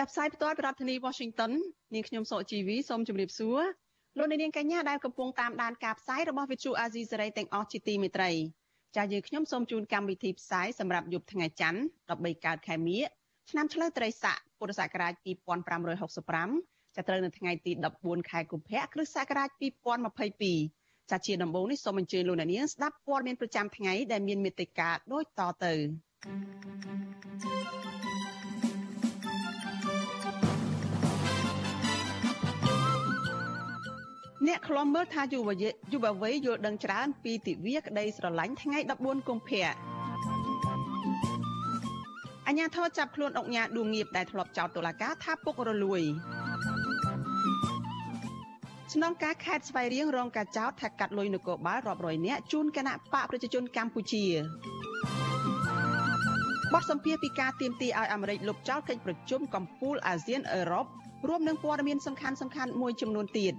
ចាប់ផ្សាយផ្ទាល់ពីរដ្ឋធានី Washington នាងខ្ញុំសកជីវីសូមជម្រាបសួរលោកអ្នកនាងកញ្ញាដែលកំពុងតាមដានការផ្សាយរបស់ Vithu Azizi Serai ទាំងអស់ជាទីមេត្រីចា៎យើងខ្ញុំសូមជូនកម្មវិធីផ្សាយសម្រាប់យប់ថ្ងៃច័ន្ទ13កើតខែមិញឆ្នាំឆ្លូវត្រីស័កពុរសករាជ2565ចាប់ត្រូវនៅថ្ងៃទី14ខែកុម្ភៈគ្រិស្តសករាជ2022ចាជាដំបូងនេះសូមអញ្ជើញលោកអ្នកនាងស្ដាប់ព័ត៌មានប្រចាំថ្ងៃដែលមានមេត្តាដូចតទៅ អ្នកខ្លំមើលថាយុវយុវវ័យយល់ដឹងច្រើនពីទិវាក្តីស្រឡាញ់ថ្ងៃ14កុម្ភៈអញ្ញាធរចាប់ខ្លួនអុកញ៉ាដួងងៀបដែលធ្លាប់ចោទតុលាការថាពុករលួយស្នងការខេត្តស្វាយរៀងរងការចោទថាកាត់លុយនគរបាលរាប់រយនាក់ជូនគណៈបកប្រជាជនកម្ពុជាបទសម្ភាសពីការទៀមទីឲ្យអាមេរិកលុបចោលកិច្ចប្រជុំកំពូលអាស៊ានអឺរ៉ុបរួមនឹងព័ត៌មានសំខាន់សំខាន់មួយចំនួនទៀត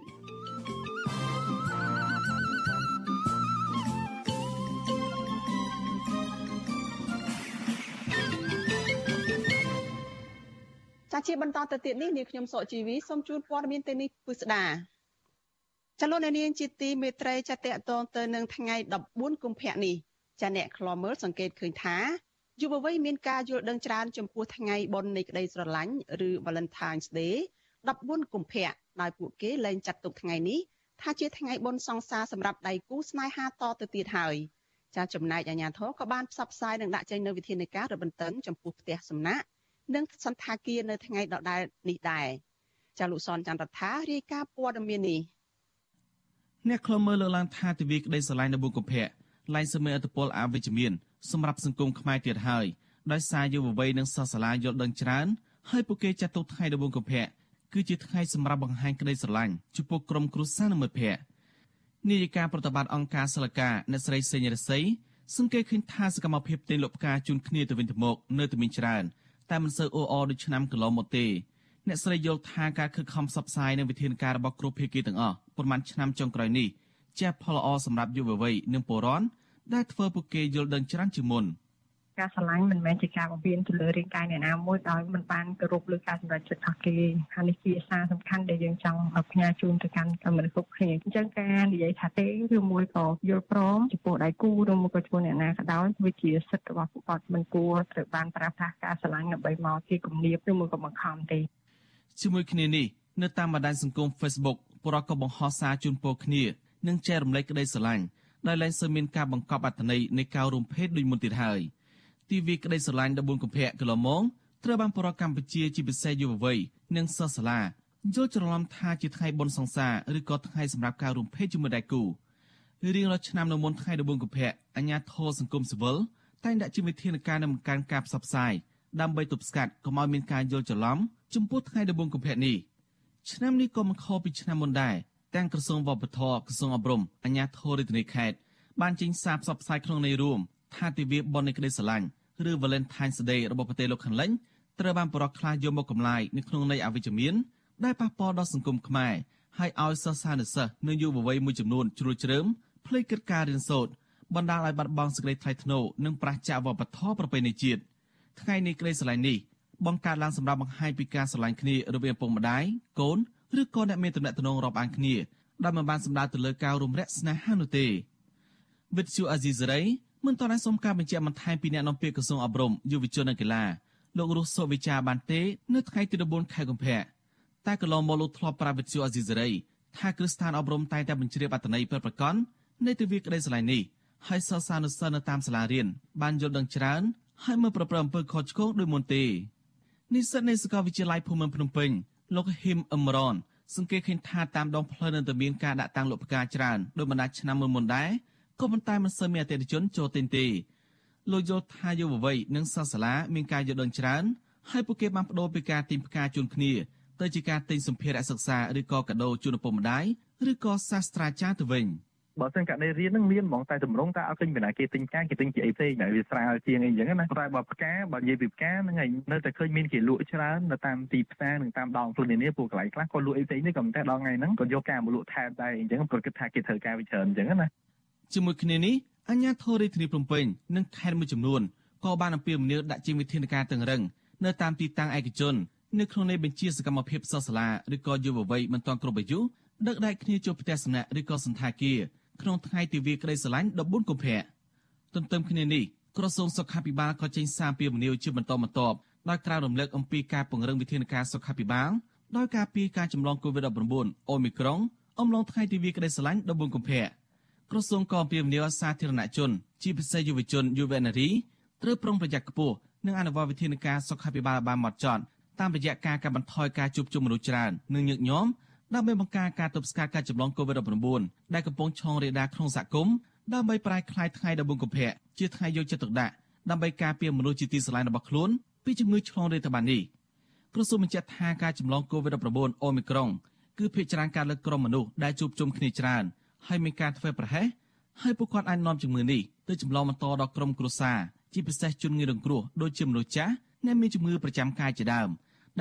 ចាជាបន្តទៅទៀតនេះនាងខ្ញុំសកជីវីសូមជូនព័ត៌មានទៅនេះពិស្ដាចលនានាងជាទីមេត្រីចាតតតងទៅនឹងថ្ងៃ14កុម្ភៈនេះចាអ្នកខ្លោមើលសង្កេតឃើញថាយុវវ័យមានការយល់ដឹងច្រើនចំពោះថ្ងៃបុណ្យនៃក្តីស្រឡាញ់ឬ Valentine's Day 14កុម្ភៈ ដោយពួកគេលែងចាត់ទុកថ្ងៃនេះថាជាថ្ងៃបុណ្យសង្សារសម្រាប់ដៃគូស្នេហាតទៅទៀតហើយចាចំណែកអាញាធរក៏បានផ្សព្វផ្សាយនិងដាក់ចេញនូវវិធានការរបន្ទឹងចំពោះផ្ទះសំណាក់និងសន្តាគារនៅថ្ងៃដដែលនេះដែរចាលោកសនចន្ទរដ្ឋារាយការណ៍ព័ត៌មាននេះអ្នកខ្លមើលលើកឡើងថាទិវាក្តីស្រឡាញ់នៅបុកភៈឡើងសមានអត្តពលអវិជ្ជមានសម្រាប់សង្គមខ្មែរទៀតហើយដោយសារយុវវ័យនិងសិស្សសាលាយល់ដឹងច្រើនហើយពួកគេចាត់ទុកថ្ងៃដបងកភៈ គឺជាថ្ងៃសម្រាប់បង្ហាញក្តីស្រឡាញ់ចំពោះក្រុមគ្រួសារនិងមិត្តភ័ក្តិនាយិកាប្រតិបត្តិអង្គការសិលកាអ្នកស្រីសេងរស័យសង្កេតឃើញថាសកម្មភាពទិញលុបផ្កាជូនគ្នាទៅវិញទៅមកនៅតែមានច្រើនតែមិនសូវអ៊ូអរដូចឆ្នាំកន្លងមកទេអ្នកស្រីយល់ថាការខិតខំផ្សព្វផ្សាយនៅវិធានការរបស់គ្រប់ភាគីទាំងអស់ប្រមាណឆ្នាំចុងក្រោយនេះជាផលល្អសម្រាប់យុវវ័យនិងពលរដ្ឋដែលធ្វើពួកគេយល់ដឹងច្រើនជាងមុន។ ការស្រឡាញ់មិនមែនជាការបំពេញទៅលើរាងកាយអ្នកណាមួយដោយមិនបានគោរពលើការសម្រេចចិត្តរបស់គេហើយនេះជាសារសំខាន់ដែលយើងចង់ផ្ញើជូនទៅកាន់មនុស្សគ្រប់គ្នាអញ្ចឹងការនិយាយថាទេឬមួយក៏យល់ព្រមចំពោះដៃគូឬមួយក៏ចំពោះអ្នកណាក៏ដោយវាជាសិទ្ធិរបស់ពួកគាត់មិនគួរត្រូវបានប្រើប្រាស់ការស្រឡាញ់ដើម្បីមកជាគំនាបឬមួយក៏បង្ខំទេជាមួយគ្នានេះនៅតាមបណ្ដាញសង្គម Facebook ពលរដ្ឋក៏បង្ហោះសារជូនពរគ្នានិងចែករំលែកក្តីស្រឡាញ់ដោយលែងសូវមានការបង្កប់អត្ថន័យនៃការរួមភេទដូចមុនទៀតហើយ។ ទិវាក្តីស្រឡាញ់14កុម្ភៈកន្លងមកត្រូវបានប្រជាកម្ពុជាជាពិសេសយុវវ័យនិងសិស្សសាលាយល់ច្រឡំថាជាថ្ងៃបុណ្យសង្សារឬក៏ថ្ងៃសម្រាប់ការរួមភេទជាមួយដៃគូរៀងរាល់ឆ្នាំនៅមុនថ្ងៃ14កុម្ភៈអាជ្ញាធរសង្គមស៊ីវិលតែងដាក់ជាវិធានការនិងបង្កើនការផ្សព្វផ្សាយដើម្បីទប់ស្កាត់កុំឲ្យមានការយល់ច្រឡំចំពោះថ្ងៃ14កុម្ភៈនេះឆ្នាំនេះក៏មិនខុសពីឆ្នាំមុនដែរទាំងក្រសួងវប្បធម៌ក្រសួងអប់រំអាជ្ញាធររាជធានីខេត្តបានចេញសារផ្សព្វផ្សាយក្នុងន័យរួមថាទិវាបុណ្យនៃក្តីស្រឡាញ់ ឬ Valentine's Day របស់ប្រទេសលោកខាងលិចត្រូវបានបរិះខ្លះយកមកកម្លាយនៅក្នុងន័យអវិជ្ជមានដែលប៉ះពាល់ដល់សង្គមខ្មែរហើយឲ្យសិស្សានុសិស្សនិងយុវវ័យមួយចំនួនជ្រួលជ្រើមភ្លេចគិតការរៀនសូត្របណ្ដាលឲ្យបាត់បង់សេចក្តីថ្លៃថ្នូរនិងប្រះចាកវប្បធម៌ប្រពៃណីជាតិថ្ងៃនេះក្តីស្រឡាញ់នេះបង្កើតឡើងសម្រាប់បង្ហាញពីការស្រឡាញ់គ្នារវាងពុកម្ដាយកូនឬក៏អ្នកមានទំនាក់ទំនងរាប់អានគ្នាដែលមិនបានសម្ដៅទៅលើការរំលាក់ស្នេហានោះទេវិទ្យុអាស៊ីសេរី មិនតរសូមការបញ្ជាក់បន្ថែមពីអ្នកនាំពាក្យក្រសួងអប់រំយុវជននិងកីឡាលោករស់សុវិចាបានទេ នៅថ្ងៃទី14ខែកុម្ភៈតែកន្លងមកលោកធ្លាប់ប្រាប់វិទ្យុអាស៊ីសេរីថាគ្រឹះស្ថានអប់រំតែងតែបញ្ជ្រាបអត្ថន័យពិតប្រាកដនៃទិវាក្តីស្រឡាញ់នេះហើយសិស្សានុសិស្សនៅតាមសាលារៀនបានយល់ដឹងច្រើនហើយមើលប្រព្រឹត្តអំពើខុសឆ្គងដោយមុនទេនិស្សិតនៃសាកលវិទ្យាល័យភូមិន្ទភ្នំពេញលោកហ៊ីមអឹមរ៉នសង្កេតឃើញថាតាមដងផ្លូវនៅតែមានការដាក់តាំងលុបផ្កាច្រើនដោយបណ្ដាឆ្នាំមុនមុនដែរ ក៏ប៉ុន្តែមិនសូវមានអតិថិជនចូលទិញទេលោកយល់ថាយុវវ័យនិងសិស្សសាលាមានការយល់ដឹងច្រើនហើយពួកគេបានបដូរពីការទិញផ្កាជូនគ្នាទៅជាការទិញសម្ភារៈសិក្សាឬក៏កាដូជូនឪពុកម្ដាយឬក៏សាស្ត្រាចារ្យទៅវិញ។បើសិនករណីរៀនហ្នឹងមានហ្មងតែតម្រងតែអត់ឃើញពីណាគេទិញផ្កាគេទិញជាអីផ្សេងតែវាស្រាលជាងអីអញ្ចឹងណាតែបើផ្កាបើនិយាយពីផ្កាហ្នឹងឯងនៅតែឃើញមានគេលក់ច្រើននៅតាមទីផ្សារនិងតាមដងខ្លួននានាពួកកន្លែងខ្លះក៏លក់អីផ្សេងនេះក៏មិនតែដល់ថ្ងៃហ្នឹងក៏យកការមកលក់ថែមដែរអញ្ចឹងព្រោះគិតថាគេត្រូវការវិច្រើនអញ្ចឹងណា ជាមួយគ្នានេះអញ្ញាធរិធានីភ្នំពេញនិងខេត្តមួយចំនួនក៏បានអំពាវនាវដាក់ជាវិធានការតឹងរឹងនៅតាមទីតាំងឯកជននៅក្នុងនៃបញ្ជាសកម្មភាពសិស្សសាលាឬក៏យុវវ័យមិនទាន់គ្រប់អាយុដឹកដៃគ្នាជួបផ្ទះសំណាក់ឬក៏សន្តាគារក្នុងថ្ងៃទិវាក្តីស្រឡាញ់14កុម្ភៈទន្ទឹមគ្នានេះក្រសួងសុខាភិបាលក៏ចេញសារពីមនីយជាបន្តបន្ទាប់ដោយក្រាបរំលឹកអំពីការពង្រឹងវិធានការសុខាភិបាលដោយការពីការចម្លង COVID-19 អូមីក្រុងអំឡុងថ្ងៃទិវាក្តីស្រឡាញ់14កុម្ភៈ ក្រសួងក៏អំពាវនាវសាធារណជន ជាពិសេសយុវជនយុវនារីត្រូវប្រុងប្រយ័ត្នខ្ពស់និងអនុវត្តវិធានការសុខាភិបាលបានហ្មត់ចត់តាមរយៈការកាត់បន្ថយការជួបជុំមនុស្សច្រើននិងញឹកញាប់ដើម្បីបង្ការការទប់ស្កាត់ការចម្លង COVID-19 ដែលកំពុងឆ្លងរាលដាលក្នុងសហគមន៍ដើម្បីប្រែក្លាយថ្ងៃ14កុម្ភៈជាថ្ងៃយកចិត្តទុកដាក់ដើម្បីការពារមនុស្សជាទីស្រឡាញ់របស់ខ្លួនពីជំងឺឆ្លងរាលដាលបាននេះក្រសួងបញ្ជាក់ថាការចម្លង COVID-19 អូមីក្រុងគឺភាគច្រើនការលើកក្រុមមនុស្សដែលជួបជុំគ្នាច្រើន ហើយមានការធ្វើប្រហែសហើយពួកគាត់អាចនាំជំងឺនេះទៅចម្លងបន្តដល់ក្រុមគ្រួសារជាពិសេសជនងាយរងគ្រោះដូចជាមនុស្សចាស់អ្នកមានជំងឺប្រចាំកាយជាដើម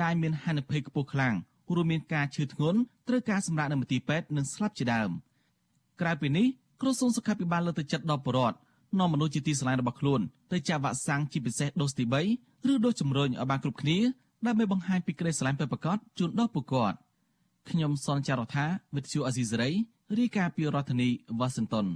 ដែលមានហានិភ័យខ្ពស់ខ្លាំងរួមមានការឈឺធ្ងន់ត្រូវការសម្រាកនៅមន្ទីរពេទ្យនិងស្លាប់ជាដើមក្រៅពីនេះក្រសួងសុខាភិបាលលើកទឹកចិត្តដល់ប្រជាពលរដ្ឋនាំមនុស្សជាទីស្រឡាញ់របស់ខ្លួនទៅចាក់វ៉ាក់សាំងជាពិសេសដូសទី3ឬដូសជំរុញឲ្យបានគ្រប់គ្នាដើម្បីបង្ហាញពីក្តីស្រឡាញ់ពិតប្រាកដជូនដល់ពលរដ្ឋខ្ញុំសនចាររថាវិទ្យុអាស៊ីសេរី រាយការណ៍ពីរដ្ឋធានីវ៉ាស៊ីនតោន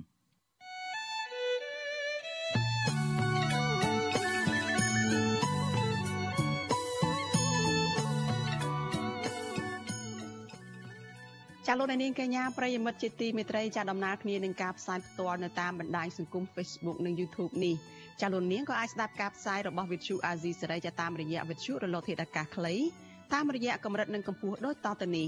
ចាលោកនាងកញ្ញាប្រិយមិត្តជាទីមេត្រីចាដំណើរគ្នានឹងការផ្សាយផ្ទាល់នៅតាមបណ្ដាញសង្គម Facebook និង YouTube នេះចាលោកនាងក៏អាចស្ដាប់ការផ្សាយរបស់ Vithu Azizi សេរីចាតាមរយៈ Vithu រលកធាតុអាកាសខ្លីតាមរយៈកម្រិតនិងកម្ពស់ដូចតទៅនេះ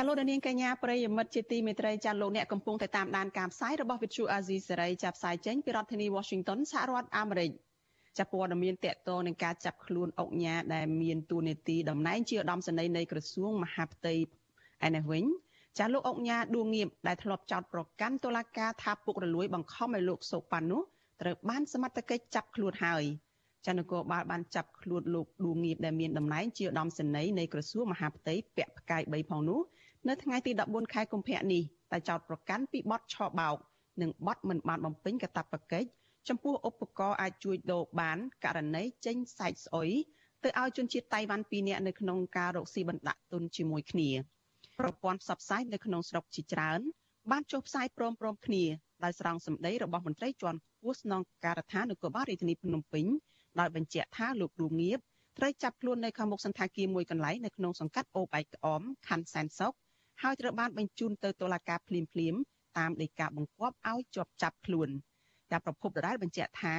ចាលោកនាងកញ្ញាប្រិយមិត្តជាទីមេត្រីចាលោកអ្នកកំពុងតែតាមដានការផ្សាយរបស់វិទ្យុអាស៊ីសេរីចាប់ផ្សាយចេញពីរដ្ឋធានី Washington សហរដ្ឋអាមេរិកចាព័ត៌មានតកតនឹងការចាប់ខ្លួនអុកញ៉ាដែលមានតួនាទីតំណែងជាឧត្តមសេនីយ៍នៃក្រសួងមហាផ្ទៃឯនេះវិញចាលោកអុកញ៉ាដួងងៀបដែលធ្លាប់ចោទប្រកាន់តុលាការថាពុករលួយបង្ខំឲ្យលោកសូប៉ាន់នោះត្រូវបានសមត្ថកិច្ចចាប់ខ្លួនហើយចានគរបាលបានចាប់ខ្លួនលោកដួងងៀបដែលមានតំណែងជាឧត្តមសេនីយ៍នៃក្រសួងមហាផ្ទៃពាក់ផ្កាយ3ផងនោះ នៅថ្ងៃទី14ខែកុម្ភៈនេះតែចោតប្រកាន់ពីបទឆបោក និងបទមិនបានបំពេញកាតព្វកិច្ចចំពោះឧបករណ៍អាចជួយដូរបានករណីចេញសាច់ស្អុយទៅឲ្យជនជាតិតៃវ៉ាន់2នាក់នៅក្នុងការរកស៊ីបណ្ដាក់ទុនជាមួយគ្នាប្រព័ន្ធផ្សព្វផ្សាយនៅក្នុងស្រុកជាច្រើន បានចុះផ្សាយព្រមព្រមគ្នាដោយស្រង់សម្ដីរបស់មន្ត្រីជាន់ខ្ពស់ស្នងការដ្ឋាននគរបាលរាជធានីភ្នំពេញដោយបញ្ជាក់ថាលោកឌូងៀបត្រូវចាប់ខ្លួននៅខាងមុខសន្តាគារមួយកន្លែងនៅក្នុងសង្កាត់អូបែកក្អមខណ្ឌសែនសុខ ហើយត្រូវបានបញ្ជូនទៅតុលាការភ្លាមភ្លាមតាមដីកាបង្គាប់ឲ្យជាប់ចាប់ខ្លួនតែប្រពន្ធដដែលបញ្ជាក់ថា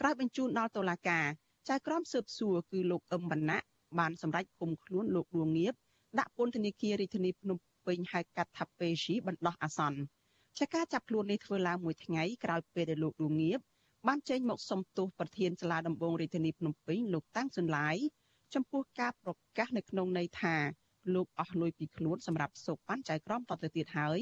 ក្រោយបញ្ជូនដល់តុលាការចៅក្រមស៊ើបសួរគឺលោកអឹមវណ្ណៈបានសម្រេចឃុំខ្លួនលោកដួងងៀបដាក់ពន្ធនាគាររាជធានីភ្នំពេញហៅកាត់ថាពេជីបណ្ដោះអាសន្នចាការចាប់ខ្លួននេះធ្វើឡើងមួយថ្ងៃក្រោយពេលដែលលោកដួងងៀបបានចេញមកសុំទោសប្រធានសាលាដំបងរាជធានីភ្នំពេញលោកតាំងសុនឡាយចំពោះការប្រកាសនៅក្នុងន័យថា លោកអស់លុយពីខ្លួនសម្រាប់សូប៉ាន់ចៅក្រមតទៅទៀតហើយ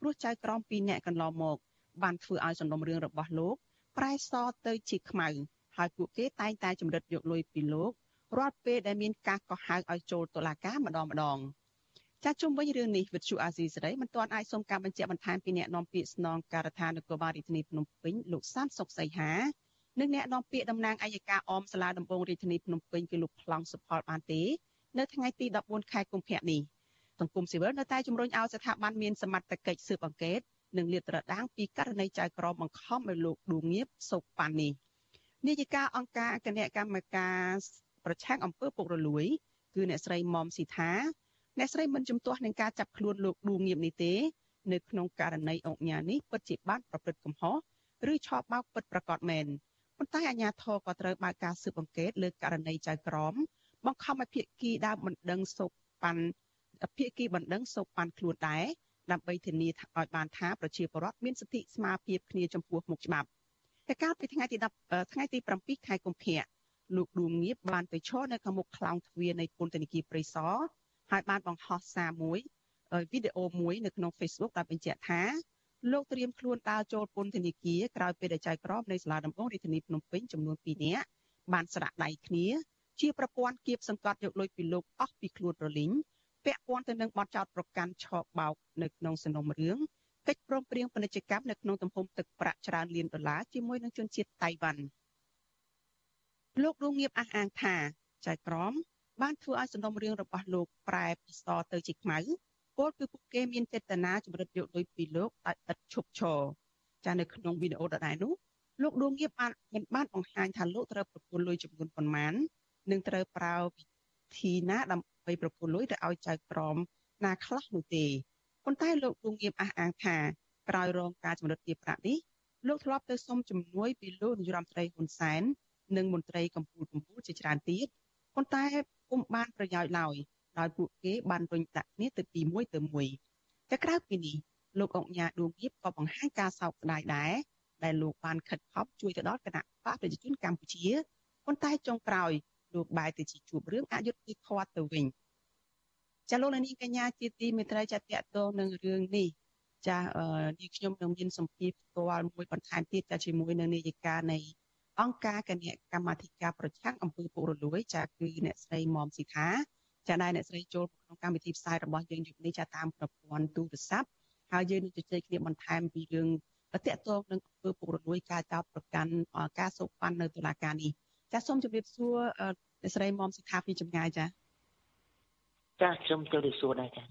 ព្រោះចៅក្រមពីរនាក់កន្លងមក បានធ្វើឲ្យសំណុំរឿងរបស់លោក ប្រែសទៅជាខ្មៅហើយពួកគេតែងតែចម្រិតយកលុយពីលោករាល់ពេលដែលមានការកោះហៅឲ្យចូលតុលាការម្ដងម្ដងចាជុំវិញរឿងនេះវិទ្យុអាស៊ីសេរីមិនទាន់អាចសូមការបញ្ជាក់បន្ថែមពីអ្នកនាំពាក្យស្នងការដ្ឋាននគរបាលរាជធានីភ្នំពេញលោកសានសុកសីហានិងអ្នកនាំពាក្យតំណាងអัยការអមសាលាដំបងរាជធានីភ្នំពេញគឺលោកប្លង់សុផលបានទេ នៅថ្ងៃទី14ខែកុម្ភៈនេះសង្គមស៊ីវិលនៅតែជំរុញឲ្យស្ថាប័នមានសមត្ថកិច្ចស៊ើបអង្កេតនិងលាតត្រដាងពីករណីចៅក្រមបង្ខំឲ្យលោកឌួងងៀបសុកប៉ាន់នេះនាយិកាអង្គការគណៈកម្មការប្រឆាំងអំពើពុករលួយ គឺអ្នកស្រីមុំស៊ីថាអ្នកស្រីមិនជំទាស់នឹងការចាប់ខ្លួនលោកឌួងងៀបនេះទេនៅក្នុងករណីអង្គញានេះពិតជាបានប្រព្រឹត្តកំហុសឬឆោបបោកពិតប្រាកដមែនប៉ុន្តែអាជ្ញាធរក៏ត្រូវបើកការស៊ើបអង្កេតលើករណីចៅក្រម បង្ខំឲ្យភាគីដើមបណ្ដឹងសុកប៉ាន់ភាគីបណ្ដឹងសុកប៉ាន់ខ្លួនដែរដើម្បីធានាឲ្យបានថាប្រជាពលរដ្ឋមានសិទ្ធិស្មើភាពគ្នាចំពោះមុខច្បាប់តែកាលពីថ្ងៃទី10ថ្ងៃទី7ខែកុម្ភៈលោកឌួងងៀបបានទៅឈរនៅខាងមុខខ្លោងទ្វារនៃពន្ធនាគារព្រៃសរហើយបានបង្ហោះសារមួយវីដេអូមួយនៅក្នុង Facebook ដែលបញ្ជាក់ថាលោកត្រៀមខ្លួនដើរចូលពន្ធនាគារក្រោយពេលដែលចៅក្រមនៃសាលាដំបងរាជធានីភ្នំពេញចំនួន2នាក់បានស្រាក់ដៃគ្នា ជាប្រព័ន្ធគៀបសង្កត់យកលុយពីលោកអស់ពីខ្លួនរលីងពាក់ព័ន្ធទៅនឹងបទចោទប្រកាន់ឆោបបោកនៅក្នុងសំណុំរឿងកិច្ចព្រមព្រៀងពាណិជ្ជកម្មនៅក្នុងទំហំទឹកប្រាក់ច្រើនលានដុល្លារជាមួយនឹងជនជាតិតៃវ៉ាន់លោកដួងងៀបអះអាងថាចៅក្រមបានធ្វើឲ្យសំណុំរឿងរបស់លោកប្រែពីសទៅជាខ្មៅពលគឺពួកគេមានចេតនាជំរិតយកលុយពីលោកដោយឥតឈប់ឈរចានៅក្នុងវីដេអូដដែលនោះលោកដួងងៀបបានមិនបានបង្ហាញថាលោកត្រូវប្រគល់លុយចំនួនប៉ុន្មាន និងត្រូវប្រើវិធីណាដើម្បីប្រគល់លុយទៅឲ្យចៅក្រមណាខ្លះនោះទេប៉ុន្តែលោកដួងងៀបអះអាងថាក្រោយរងការជំរិតទាបប្រាក់នេះលោកធ្លាប់ទៅសុំជំនួយពីលោកនាយរដ្ឋមន្ត្រីហ៊ុនសែននិងមន្ត្រីកម្ពុជាកម្ពុជាជាច្រើនទៀតប៉ុន្តែពុំបានប្រយោជន៍ឡើយដោយពួកគេបានរុញដាក់គ្នាទៅពីមួយទៅមួយតែក្រៅពីនេះលោកអង្គញាដួងគៀបក៏បង្ហាញការសោកស្ដាយដែរដែលលោកបានខិតខំជួយទៅដល់គណៈបកប្រជាជនកម្ពុជាប៉ុន្តែចុងក្រោយ លោកបែរទៅជាជួបរឿងអយុត្តិធម៌ទៅវិញចាលោកនាងកញ្ញាជាទីមេត្រីចាតតងនឹងរឿងនេះចានាងខ្ញុំនឹងមានសម្ភារផ្ទាល់មួយបន្ថែមទៀតចាជាមួយនឹងនាយិកានៃអង្គការគណៈកម្មាធិការប្រឆាំងអំពើពុករលួយចាគឺអ្នកស្រីមុំស៊ីថាចាដែរអ្នកស្រីចូលក្នុងកម្មវិធីផ្សាយរបស់យើងយប់នេះចាតាមប្រព័ន្ធទូរស័ព្ទហើយយើងនឹងជជែកគ្នាបន្ថែមពីរឿងតកតងនឹងអំពើពុករលួយការចោទប្រកាន់ការសោកប៉ាន់នៅតុលាការនេះ ចាសូមជម្រាបសួរអ្នកស្រីមុំស៊ីថាពីចម្ងាយចាចាខ្ញុំជម្រាបសួរដែរចា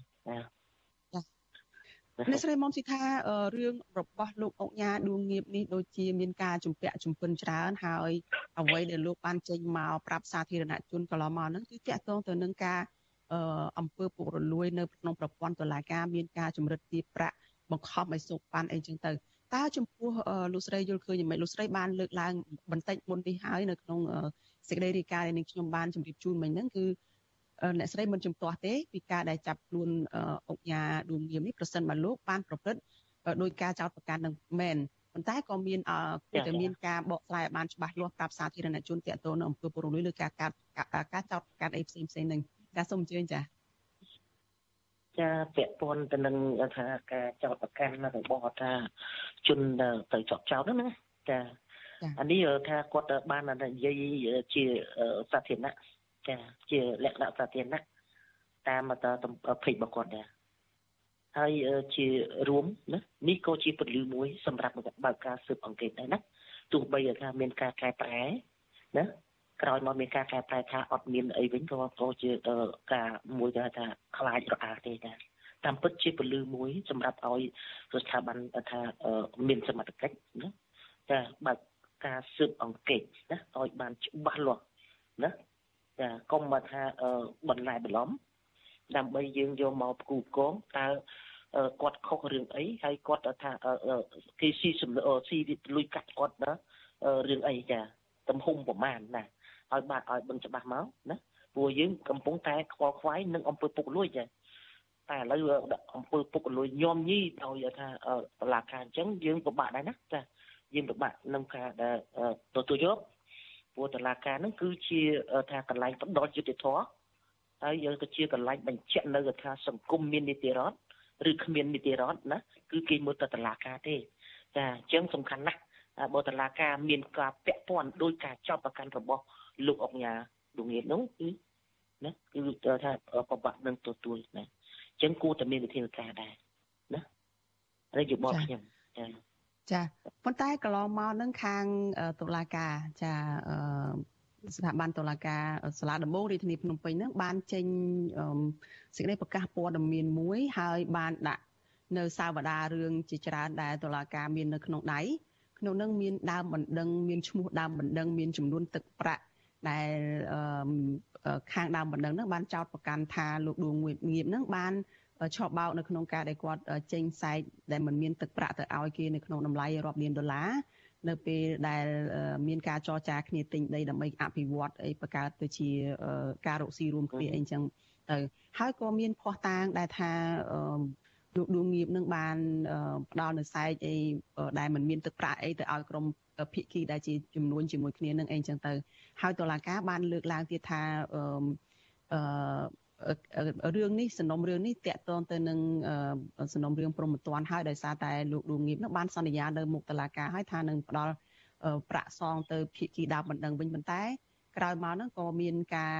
អ្នកស្រីមុំស៊ីថារឿងរបស់លោកអុកញ៉ាដួងងៀបនេះដូចជាមានការជំពាក់ជំពិនច្រើនហើយអ្វីដែលលោកបានចេញមកប្រាប់សាធារណជនកន្លងមកហ្នឹងគឺតាក់ទងទៅនឹងការអំពើពុករលួយនៅក្នុងប្រព័ន្ធតុលាការមានការជំរិតទាបប្រាក់បង្ខំឲ្យសូកប៉ាន់អីចឹងទៅ តើចំពោះលោកស្រីយល់ឃើញយ៉ាងម៉េចលោកស្រីបានលើកឡើងបន្តិចមុននេះហើយនៅក្នុងសេចក្តីរាយការណ៍ដែលនឹងខ្ញុំបានជម្រាបជូនមិញហ្នឹងគឺអ្នកស្រីមិនជំទាស់ទេពីការដែលចាប់ខ្លួនអុកញ៉ាឌួងងៀមនេះប្រសិនបើលោកបានប្រព្រឹត្តដោយការចោទប្រកាន់នឹងមែនប៉ុន្តែក៏មានគួរតែមានការបកស្រាយឲ្យបានច្បាស់លាស់ប្រាប់សាធារណជនទាក់ទងនឹងអំពើពុករលួយឬការកាត់ការចោទប្រកាន់អីផ្សេងផ្សេងនឹងចាសូមអញ្ជើញចា ចាពាក់ព័ន្ធទៅនឹងថាការចោទប្រកាន់របស់ថាជនទៅចោទចោទហ្នឹងណាចាអានេះថាគាត់បាននិយាយជាសាធារណៈចាជាលក្ខណៈសាធារណៈតាមតភេករបស់គាត់ដែរហើយជារួមណានេះក៏ជាពលិមួយសម្រាប់បើកការស៊ើបអង្កេតដែរណាទោះបីថាមានការកែប្រែណា ក្រោយមកមានការកែប្រែថាអត់មានអីវិញក៏ក៏ជាការមួយដែលថាខ្លាចរអាទេដែរតាមពិតជាពលិមួយ សម្រាប់ឲ្យស្ថាប័នថាមានសមត្ថកិច្ចណាតែបើកការស៊ើបអង្កេតណាឲ្យបានច្បាស់លាស់ណាចាកុំមកថាបន្លែបន្លំដើម្បីយើងយកមកផ្គូផ្គងតើគាត់ខុសរឿងអីហើយគាត់ថាគេស៊ីសំស៊ីលុយកាត់គាត់ណារឿងអីចាទំហំប្រមាណណា ឲ្យបានឲ្យបឹងច្បាស់មកណាព្រោះយើងកំពុងតែខ្វល់ខ្វាយនឹងអំពើពុករលួយចាតែឥឡូវអំពើពុករលួយញោមញីដោយថាតឡាការអញ្ចឹងយើងពិបាកដែរណាចាយើងពិបាកនឹងការដែលទទួលយកព្រោះតឡាការហ្នឹងគឺជាថាកន្លែងផ្ដោតយុតិធធហើយយើងក៏ជាកន្លែងបញ្ជាក់នៅថាសង្គមមាននីតិរដ្ឋឬគ្មាននីតិរដ្ឋណាគឺគេមើលទៅតឡាការទេចាអញ្ចឹងសំខាន់ណាស់បើតឡាការមានការពាក់ព័ន្ធដោយការចោទប្រកាន់របស់ លោកអុកញ៉ាដងៀតនោះគឺណាគឺថាប្របាក់នឹងទទួលណាអញ្ចឹងគួរតែមានវិធានការដែរណាហើយយោបល់ខ្ញុំចាចាប៉ុន្តែកន្លងមកនឹងខាងតុលាការចាស្ថាប័នតុលាការសាលាដំបងរាជធានីភ្នំពេញនឹងបានចេញសេចក្តីប្រកាសព័ត៌មានមួយហើយបានដាក់នៅសាវតារឿងជាច្រើនដែលតុលាការមាននៅក្នុងដៃក្នុងនឹងមានដើមបណ្ដឹងមានឈ្មោះដើមបណ្ដឹងមានចំនួនទឹកប្រាក់ ដែលខាងដើមបណ្ដឹងហ្នឹងបានចោទប្រកាន់ថាលោកដួងងៀបហ្នឹងបានឆោបបោកនៅក្នុងការដែលគាត់ចេញសែកដែលមិនមានទឹកប្រាក់ទៅឲ្យគេនៅក្នុងតម្លៃរាប់លានដុល្លារនៅពេលដែលមានការចរចាគ្នាទិញដីដើម្បីអភិវឌ្ឍអីបង្កើតទៅជាការរកស៊ីរួមគ្នាអីចឹងទៅហើយក៏មានភ័ស្តុតាងដែលថាលោកដួងងៀបនឹងបានផ្ដល់នៅសែកអីដែលមិនមានទឹកប្រាក់អីទៅឲ្យក្រុម ភិក្ខីដែលជាចំនួនជាមួយគ្នានឹងអីចឹងទៅហើយតុលាការបានលើកឡើងទៀតថាអឺរឿងនេះសំណុំរឿងនេះតាក់ទងទៅនឹងសំណុំរឿងព្រមត្តនហើយដោយសារតែលោកដួងងៀបនោះបានសន្យានៅមុខតុលាការហើយថានឹងផ្ដល់ប្រាក់សងទៅភិក្ខីដើមបណ្ដឹងវិញប៉ុន្តែ ក្រោយមកហ្នឹងក៏មានការ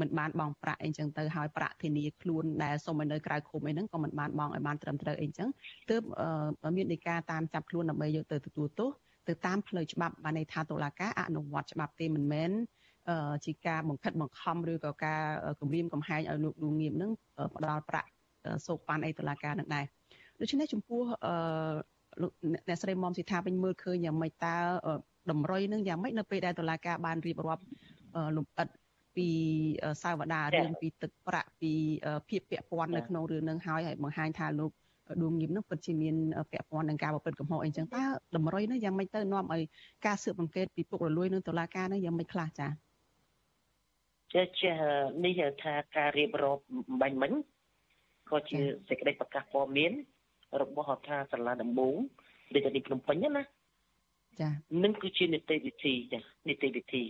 មិនបានបងប្រាក់អីចឹងទៅហើយប្រាក់ធានាខ្លួនដែលសុំឲ្យនៅក្រៅឃុំអីហ្នឹងក៏មិនបានបងឲ្យបានត្រឹមត្រូវអីចឹងទើបមាននៃការតាមចាប់ខ្លួនដើម្បីយកទៅទទួលទោស ទៅតាមផ្លូវច្បាប់បានន័យថាតុលាការអនុវត្តច្បាប់ទេមិនមែនជាការបង្ខិតបង្ខំឬក៏ការគម្រាមកំហែងឲ្យលោកឌូងៀមនឹងផ្ដាល់ប្រាក់សោកប៉ាន់អីតុលាការនឹងដែរដូច្នេះចំពោះលោកអ្នកស្រីមុំសិដ្ឋាវិញមើលឃើញយ៉ាងម៉េចតើតម្រុយនឹងយ៉ាងម៉េចនៅពេលដែលតុលាការបានរៀបរាប់លំអិតពីសាវតារឿងពីទឹកប្រាក់ពីភាពពាក់ព័ន្ធនៅក្នុងរឿងនឹងហើយហើយបង្ហាញថាលោក ដួងញៀមនោះពិតជាមានពាក់ព័ន្ធនឹងការប្រព្រឹត្តកំហុសអីចឹងតើតម្រុយនោះយ៉ាងម៉េចទៅនាំឲ្យការស៊ើបអង្កេតពីពុករលួយនឹងតុលាការនោះយ៉ាងម៉េចខ្លះចា៎ចេះចេះនេះថាការរៀបរាប់បាញ់មិញក៏ជាសេចក្តីប្រកាសព័ត៌មាន របស់រដ្ឋាសាលាដំបងរាជធានីភ្នំពេញណាចានឹងគឺជានីតិវិធីចានីតិវិធី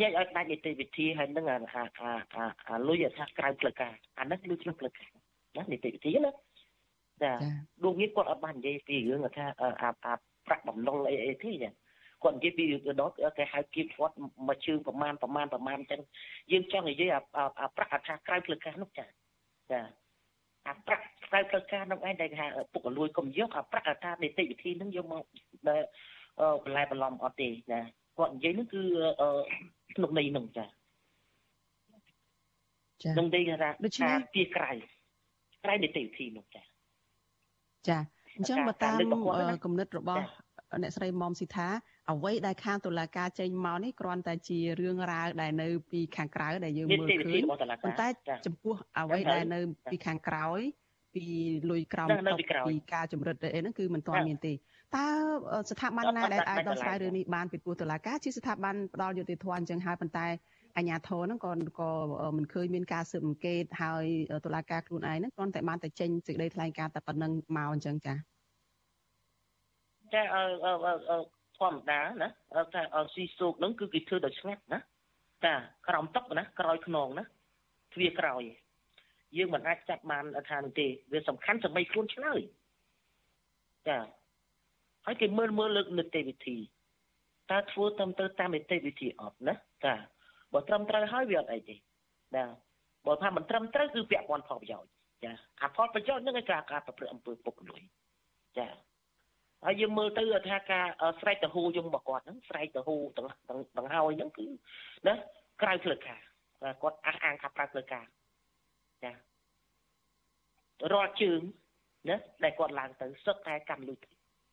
ញែកឲ្យដាច់នីតិវិធីហើយនឹងអាអាអាអាលុយថាក្រៅផ្លូវការអានេះលុយក្នុងផ្លូវការ ណានីតិវិធីណាចាលោកនេះគាត់អត់បាននិយាយពីរឿងថាអាអាប្រាក់បំណុលអីអីទេចាគាត់និយាយពីដល់គេហៅគៀបគាត់មកជើងប្រមាណប្រមាណប្រមាណអញ្ចឹងយើងចង់និយាយអាប្រាក់អាថាក្រៅផ្លូវការនោះចាចាអាប្រាក់ក្រៅផ្លូវការនោះឯងដែលគេហៅពុកលួយកុំយកអាប្រាក់អាថានីតិវិធីនឹងយកមកដែលបន្លែបន្លំអត់ទេណាគាត់និយាយនោះគឺក្នុងន័យនោះចាចានឹងនិយាយថាដូច្នេះពីក្រៅ ក្រៅនីតិវិធីនោះចាចាអញ្ចឹងបើតាមគំនិតរបស់អ្នកស្រីមុំស៊ីថាអ្វីដែលខាងតុលាការចេញមកនេះគ្រាន់តែជារឿងរ៉ាវដែលនៅពីខាងក្រៅដែលយើងមើលឃើញប៉ុន្តែចំពោះអ្វីដែលនៅពីខាងក្រោយពីលុយក្រោមតុពីការចម្រិតអីហ្នឹងគឺមិនទាន់មានទេតើស្ថាប័នណាដែលអាចដោះស្រាយរឿងនេះបានពីព្រោះតុលាការជាស្ថាប័នផ្ដល់យុត្តិធម៌អញ្ចឹងហើយប៉ុន្តែ អាជ្ញាធរហ្នឹងក៏ក៏មិនឃើញមានការស៊ើបអង្កេតហើយតុលាការខ្លួនឯងហ្នឹងគ្រាន់តែបានតែចេញសេចក្តីថ្លែងការណ៍តែប៉ុណ្្នឹងមកអញ្ចឹងចា៎ចាអឺធម្មតាណាថាស៊ីសូកហ្នឹងគឺគេធ្វើដោយស្ងាត់ណាចាក្រោមតុកណាក្រោយខ្នងណាទ្វាក្រោយយើងមិនអាចចាប់បានថានោះទេវាសំខាន់សម្បីខ្លួនឆ្លើយចាហើយគេមើលមើលលើកនីតិវិធីតើធ្វើតាមទៅតាមនីតិវិធីអត់ណាចា បើត្រឹមត្រូវហើយវាអត់អីទេណាបើថាមិនត្រឹមត្រូវគឺពាក់ព័ន្ធផលប្រយោជន៍ចាអាផលប្រយោជន៍នឹងឯការការប្រព្រឹត្តអំពើពុករលួយចាហើយយើងមើលទៅថាការស្រែកទៅហូយងរបស់គាត់ហ្នឹងស្រែកទៅហូទាំងទាំងហើយហ្នឹងគឺណាក្រៅផ្លូវការគាត់អះអាងថាក្រៅផ្លូវការចារាល់ជើងណាដែលគាត់ឡើងទៅសឹកតែកម្មលុយ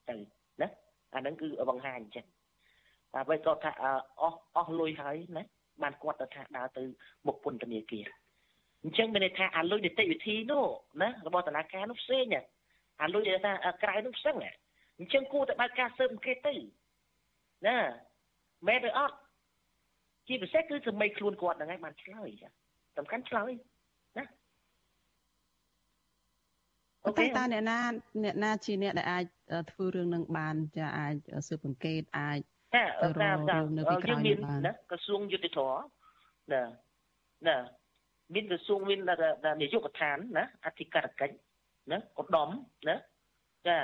ទៅណាអាហ្នឹងគឺបង្ហាញអញ្ចឹងតែបើគាត់ថាអស់អស់លុយហើយណា បានគាត់ទៅថាដើរទៅមុខពន្ធនាគារអញ្ចឹងមានន័យថាអាលុយនីតិវិធីនោះណារបស់តុលាការនោះផ្សេងអាលុយដែលថាក្រៅនោះផ្សេងអញ្ចឹងគួរតែបើកការស៊ើបអង្កេតទៅណាមែនឬអត់ជាពិសេសគឺសមីខ្លួនគាត់ហ្នឹងឯងបានឆ្លើយចាសំខាន់ឆ្លើយណាអូខេតើអ្នកណាអ្នកណាជាអ្នកដែលអាចធ្វើរឿងនឹងបានចាអាចស៊ើបអង្កេតអាច ចាតាមតាមយើងមានណាក្រសួងយុតិធធណាណាមានក្រសួងមាននាយកដ្ឋានណាអធិការកិច្ចណាឧត្តមណាចា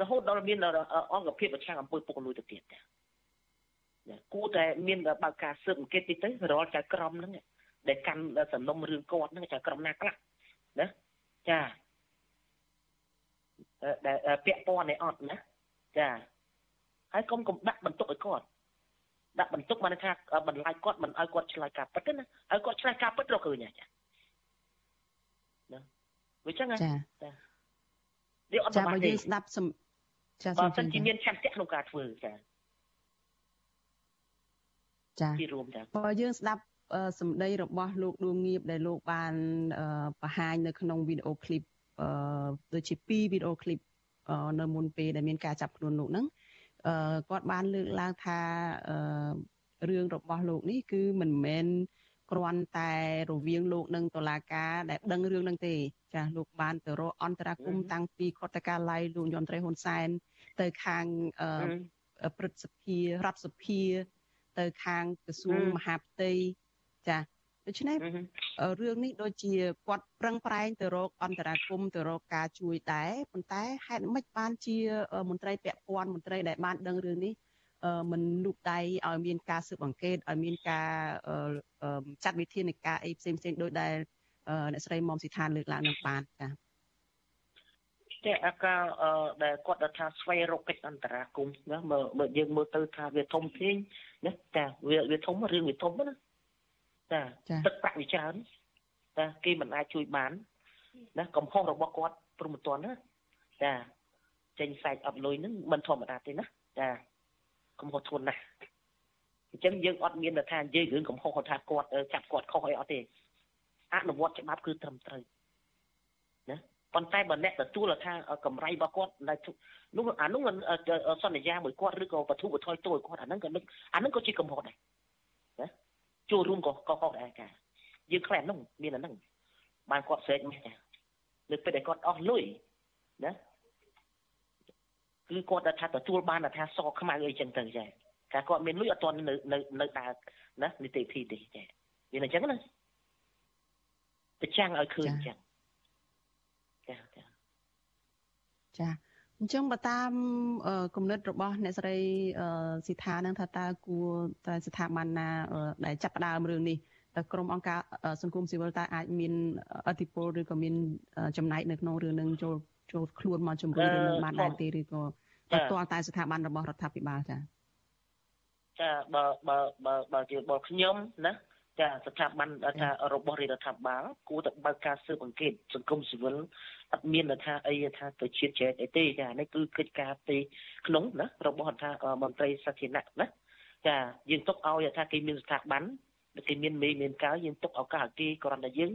រហូតដល់មានអង្គភាពប្រឆាំងអំពើពុករលួយទៅទៀតចាគួរតែមានបើកការស៊ើបអង្កេតតិចទៅរាល់ចៅក្រមហ្នឹងដែលកាន់សំណុំរឿងគាត់ហ្នឹងចៅក្រមណាខ្លះណាចាដែលពាក់ព័ន្ធឯអត់ណាចា ហើយកុំកុំដាក់បន្ទុកឲ្យគាត់ដាក់បន្ទុកបានថាបន្លាយគាត់មិនឲ្យគាត់ឆ្លើយការពិតទេណាឲ្យគាត់ឆ្លើយការពិតរកឃើញចាណាវាចឹងចាចាវាអត់ចាបើយើងស្ដាប់សំចាបើសិនជាមានឆន្ទៈក្នុងការធ្វើចាចាជារួមចាបើយើងស្ដាប់សម្ដីរបស់លោកដួងងៀបដែលលោកបានបង្ហាញនៅក្នុងវីដេអូឃ្លីបដូចជា2វីដេអូឃ្លីបនៅមុនពេលដែលមានការចាប់ខ្លួនលោកហ្នឹង គាត់បានលើកឡើងថារឿងរបស់លោកនេះគឺមិនមែនគ្រាន់តែរវាងលោកនិងតុលាការដែលដឹងរឿងហ្នឹងទេចាស់លោកបានទៅរកអន្តរាគមតាំងពីខុទ្ទកាល័យលោកយមត្រីហ៊ុនសែនទៅខាងព្រឹទ្ធសភារដ្ឋសភា ទៅខាងក្រសួងមហាផ្ទៃចា ដូច្នេះរឿងនេះដូចជាគាត់ប្រឹងប្រែងទៅរកអន្តរាគមទៅរកការជួយដែរប៉ុន្តែហេតុម៉េចបានជាមន្ត្រីពាក់ព័ន្ធមន្ត្រីដែលបានដឹងរឿងនេះមិនលូកដៃឲ្យមានការស៊ើបអង្កេតឲ្យមានការចាត់វិធានការអីផ្សេងផ្សេងដោយដែលអ្នកស្រីមុំស៊ីឋានលើកឡើងនឹងបានចា៎តែអាការដែលគាត់ថាស្វែងរកកិច្ចអន្តរាគមន៍ណាមើលយើងមើលទៅថាវាធំធេងណាតែវាវាធំរឿងវាធំណា ចាទឹកប្រាក់វាច្រើនតែគេមិនអាចជួយបានណាកំហុសរបស់គាត់ព្រមមិនទាន់ណាចាចេញសាច់អត់លុយហ្នឹងមិនធម្មតាទេណាចាកំហុសធ្ងន់ណាស់អញ្ចឹងយើងអត់មានថានិយាយរឿងកំហុសថាគាត់ចាប់គាត់ខុសអីអត់ទេអនុវត្តច្បាប់គឺត្រឹមត្រូវណាប៉ុន្តែបើអ្នកទទួលថាកម្រៃរបស់គាត់នៅនោះអានោះសន្យាមួយគាត់ឬក៏បទុបថយទោសគាត់អាហ្នឹងក៏អាហ្នឹងក៏ជាកំហុសដែរណា ចូលរួមក៏ក៏ខុសដែរការយើងខ្លាំងហ្នឹងមានអាហ្នឹងបានគាត់ស្រែកមកចាលើពេលដែលគាត់អស់លុយណាគឺគាត់ថាទទួលបានថាសខ្មៅអីចឹងទៅចាតែគាត់មានលុយអត់ទាន់នៅនៅនៅដើរណានីតិវិធីទេចាវាអញ្ចឹងណាប្រចាំងឲ្យឃើញអញ្ចឹងចាចាចា អញ្ចឹងបើតាមគំនិតរបស់អ្នកស្រីស៊ីថានឹងថាតើគួរតែស្ថាប័នណាដែលចាប់ផ្ដើមរឿងនេះតើក្រុមអង្គការសង្គមស៊ីវិលតើអាចមានអធិបុលឬក៏មានចំណែកនៅក្នុងរឿងនឹងចូលចូលខ្លួនមកជំរុញរឿងនឹងបានដែរទេឬក៏ផ្ទាល់តែស្ថាប័នរបស់រដ្ឋាភិបាលចា៎ចាបើបើបើបើជាបើខ្ញុំណា ចាស្ថាប័នថារបស់រដ្ឋាភិបាលគួរតែបើកការស៊ើបអង្កេតសង្គមស៊ីវិលអត់មានថាអីថាទៅជាតិចែកអីទេចានេះគឺកិច្ចការទីក្នុងណារបស់ថាមន្ត្រីសាធារណៈណាចាយើងទុកឲ្យថាគេមានស្ថាប័នគេមានមេមានកាយយើងទុកឱកាសឲ្យគេគ្រាន់តែយើង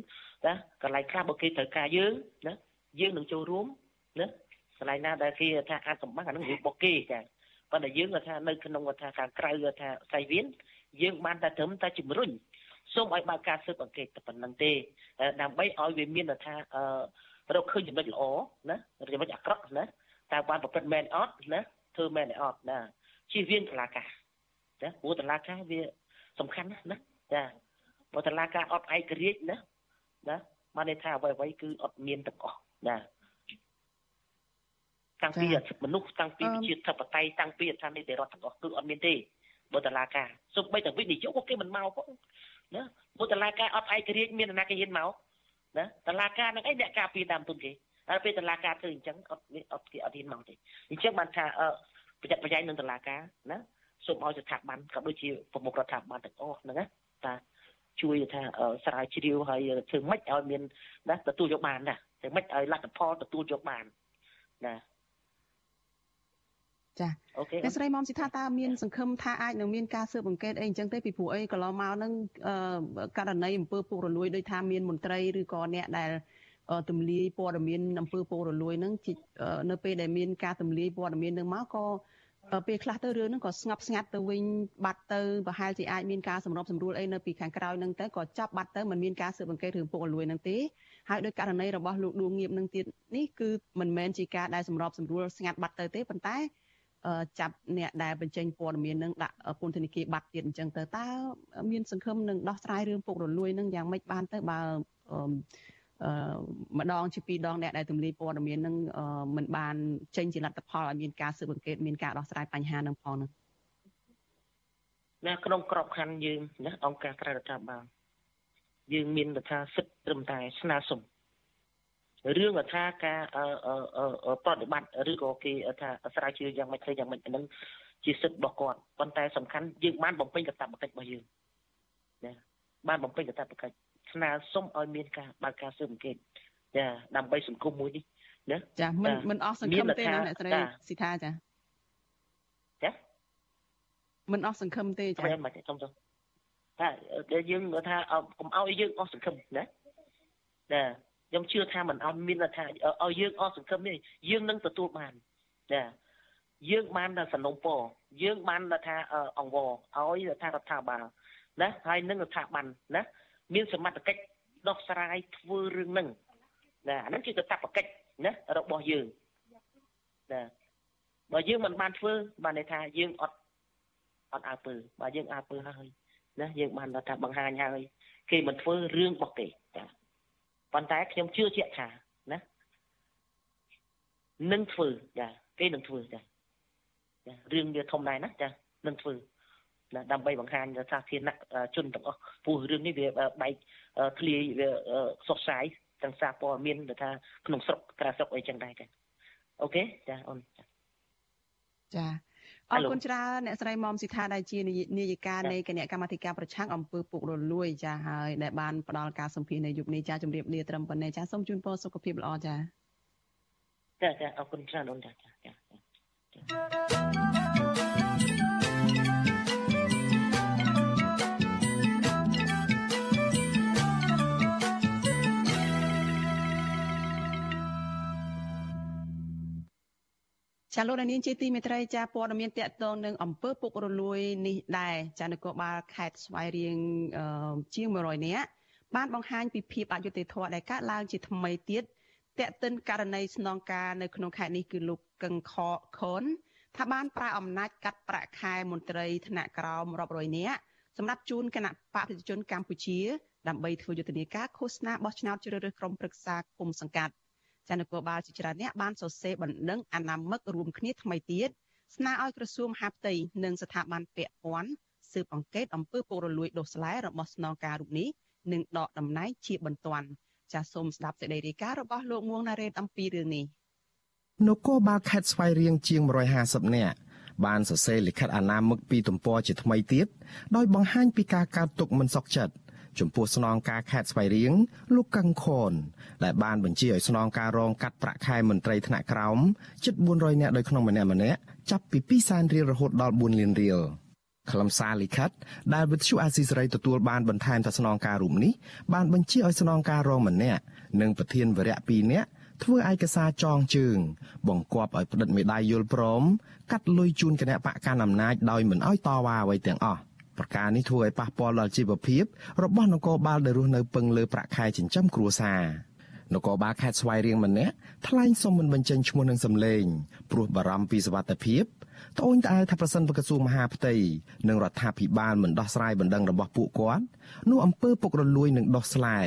ណាកន្លែងខ្លះបើគេត្រូវការយើងណាយើងនឹងចូលរួមណាកន្លែងណាដែលគេថាអាចសម្បាំងអានឹងរឿងរបស់គេចាប៉ុន្តែយើងថានៅក្នុងថាខាងក្រៅថាសៃវៀនយើងបានតែត្រឹមតែជំរុញ សូមឲ្យបើកការស៊ើបអង្កេតតែប៉ុណ្្នឹងទេដើម្បីឲ្យវាមានថាអឺរកឃើញចំណុចល្អណាចំណុចអាក្រក់ណាតើបានប្រព្រឹត្តមែនអត់ណាធ្វើមែនអត់ណាជៀសវាងតឡាការចាព្រោះតឡាការវាសំខាន់ណាស់ណាចាព្រោះតឡាការអត់ឯករាជ្យណាណាបានន័យថាអ្វីអ្វីគឺអត់មានទាំងអស់ណាតាំងពីមនុស្សតាំងពីវិជាធិបតេយ្យតាំងពីអធិនិតិរដ្ឋទាំងអស់គឺអត់មានទេបើតឡាការសូម្បីតែវិនិយោគគេមិនមកផង ណាព្រោះតឡាការអត់ឯករាជ្យមានអ្នកគេហ៊ានមកណាតឡាការនឹងអីអ្នកការពារតាមទុនគេហើយពេលតឡាការធ្វើអញ្ចឹងអត់អត់គេអត់ហ៊ានមកទេអញ្ចឹងបានថាអឺប្រយ័ត្នប្រយែងនឹងតឡាការណាសូមឲ្យស្ថាប័នក៏ដូចជាប្រមុខរដ្ឋាភិបាលទាំងអស់ហ្នឹងណាតាជួយថាស្រាវជ្រាវហើយធ្វើម៉េចឲ្យមានណាទទួលយកបានណាធ្វើម៉េចឲ្យលទ្ធផលទទួលយកបានណា ចាអ្នកស្រីមុំសិដ្ឋាតាមានសង្ឃឹមថាអាចនឹងមានការស៊ើបអង្កេតអីអញ្ចឹងទេពីព្រោះអីកន្លងមកហ្នឹងករណីអំពើពុករលួយដោយថាមានមន្ត្រីឬក៏អ្នកដែលទម្លាយព័ត៌មានអំពើពុករលួយហ្នឹងនៅពេលដែលមានការទម្លាយព័ត៌មាននឹងមកក៏ពេលខ្លះទៅរឿងហ្នឹងក៏ស្ងប់ស្ងាត់ទៅវិញបាត់ទៅប្រហែលជាអាចមានការសម្របសម្រួលអីនៅពីខាងក្រោយហ្នឹងទៅក៏ចាប់បាត់ទៅមិនមានការស៊ើបអង្កេតរឿងពុករលួយហ្នឹងទេហើយដោយករណីរបស់លោកដួងងៀបនឹងទៀតនេះគឺមិនមែនជាការដែលសម្របសម្រួលស្ងាត់បាត់ទៅទេប៉ុន្តែ ចាប់អ្នកដែលបញ្ចេញព័ត៌មាននឹងដាក់ពន្ធនាគារបាត់ទៀតអញ្ចឹងទៅតើមានសង្ឃឹមនឹងដោះស្រាយរឿងពុករលួយនឹងយ៉ាងម៉េចបានទៅបើអឺម្ដងជាពីរដងអ្នកដែលទម្លាយព័ត៌មាននឹងមិនបានចេញជាលទ្ធផលឲ្យមានការស៊ើបអង្កេតមានការដោះស្រាយបញ្ហានឹងផងនឹងណាក្នុងក្របខ័ណ្ឌយើងណាអង្គការក្រៅរដ្ឋាភិបាលយើងមានថាសិទ្ធិត្រឹមតែស្នើសុំ រឿងថាការប្រតិបត្តិឬក៏គេថាស្រាវជ្រាវយ៉ាងម៉េចធ្វើយ៉ាងម៉េចហ្នឹងជាសិទ្ធិរបស់គាត់ប៉ុន្តែសំខាន់យើងបានបំពេញកាតព្វកិច្ចរបស់យើងណាបានបំពេញកាតព្វកិច្ចស្នើសុំឲ្យមានការបើកការស៊ើបអង្កេតចាដើម្បីសង្គមមួយនេះណាចាមិនមិនអស់សង្ឃឹមទេណាអ្នកស្រីស៊ីថាចាចាមិនអស់សង្ឃឹមទេចាខ្ញុំមិនសុំសុំថាយើងថាកុំឲ្យយើងអស់សង្ឃឹមណាណា ខ្ញុំជឿថាមិនអត់មានថាឲ្យយើងអស់សង្ឃឹមនេះយើងនឹងទទួលបានចាយើងបានតែសំណុំពរយើងបានថាអង្វរឲ្យថារដ្ឋាភិបាលណាហើយនឹងរដ្ឋាភិបាលណាមានសមត្ថកិច្ចដោះស្រាយធ្វើរឿងហ្នឹងណាអាហ្នឹងគឺកាតព្វកិច្ចណារបស់យើងណាបើយើងមិនបានធ្វើបានន័យថាយើងអត់អត់អើពើបើយើងអើពើហើយណាយើងបានថាបង្ហាញហើយគេមិនធ្វើរឿងរបស់គេចា ប៉ុន្តែខ្ញុំជឿជាក់ថាណានឹងធ្វើចាគេនឹងធ្វើចាចារឿងវាធំដែរណាចានឹងធ្វើណាដើម្បីបង្ហាញសាធារណជនទាំងអស់ព្រោះរឿងនេះវាបែកធ្លាយវាសុខសាយទាំងសារព័ត៌មានទៅថាក្នុងស្រុកក្រៅស្រុកអីចឹងដែរចាអូខេចាអូនចាចា អរគុណច្រើនអ្នកស្រីមុំស៊ីថាដែលជានាយិកានៃគណៈកម្មាធិការប្រឆាំងអំពើពុករលួយចាហើយដែលបានផ្ដល់ការសម្ភាសនៅយុគនេះចាជំរាបលាត្រឹមប៉ុណ្ណេះចាសូមជូនពរសុខភាពល្អចាចាចាអរគុណច្រើនអូនចាចាចា ចាលោកនាងជាទីមេត្រីចាព័ត៌មានតកតងនឹងអំពើពុករលួយនេះដែរចានគរបាលខេត្តស្វាយរៀងជាង100នាក់បានបង្ហាញពីភាពអយុត្តិធម៌ដែលកើតឡើងជាថ្មីទៀតតេតិនករណីស្នងការនៅក្នុងខេត្តនេះគឺលោកកឹងខខុនថាបានប្រើអំណាចកាត់ប្រាក់ខែមន្ត្រីថ្នាក់ក្រោមរាប់រយនាក់សម្រាប់ជូនគណៈបកប្រជាជនកម្ពុជាដើម្បីធ្វើយុទ្ធនាការឃោសនាបោះឆ្នោតជ្រើសរើសក្រុមប្រឹក្សាគុំសង្កាត់ ចានគរបាលជាច្រើនអ្នកបានសរសេរបណ្ដឹងអនាមិករួមគ្នាថ្មីទៀតស្នើឲ្យក្រសួងមហាផ្ទៃនិងស្ថាប័នពាក់ព័ន្ធស៊ើបអង្កេតអំពើពុករលួយដុសស្លែរបស់ស្នងការរូបនេះនិងដកតំណែងជាបន្ទាន់ចាសសូមស្ដាប់សេចក្តីរាយការណ៍របស់លោកមួងណារ៉េតអំពីរឿងនេះនគរបាលខេត្តស្វាយរៀងជាង150នាក់បានសរសេរលិខិតអនាមិកពីទំព័រជាថ្មីទៀតដោយបង្ហាញពីការកើតទុកមិនសុខចិត្ត ចំពោះស្នងការខេត្តស្វាយរៀងលោកកឹងខនដែលបានបញ្ជាឲ្យស្នងការរងកាត់ប្រាក់ខែមន្ត្រីថ្នាក់ក្រោមជិត400នាក់ដោយក្នុងម្នាក់ម្នាក់ចាប់ពី2សែនរៀលរហូតដល់4លានរៀលខ្លឹមសារលិខិតដែលវិទ្យុអាស៊ីសេរីទទួលបានបន្ថែមថាស្នងការរូបនេះបានបញ្ជាឲ្យស្នងការរងម្នាក់និងប្រធានវរៈ2នាក់ធ្វើឯកសារចងជើង បង្គាប់ឲ្យផ្តិតមេដាយយល់ព្រមកាត់លុយជូនគណៈបកកណ្ដាលអំណាចដោយមិនអោយតវ៉ាអ្វីទាំងអស់ ប្រការនេះធ្វើឲ្យប៉ះពាល់ដល់ជីវភាព របស់នគរបាលដែលរស់នៅពឹងលើប្រាក់ខែចិញ្ចឹមគ្រួសារនគរបាលខេត្តស្វាយរៀងម្នាក់ថ្លែងសុំមិនបញ្ចេញឈ្មោះនឹងសម្លេងព្រោះបារម្ភពីសុវត្ថិភាពត្អូញត្អែថាប្រសិនបើក្រសួងមហាផ្ទៃនិងរដ្ឋាភិបាលមិនដោះស្រាយបណ្ដឹងរបស់ពួកគាត់នោះអំពើពុករលួយនឹងដោះស្លែ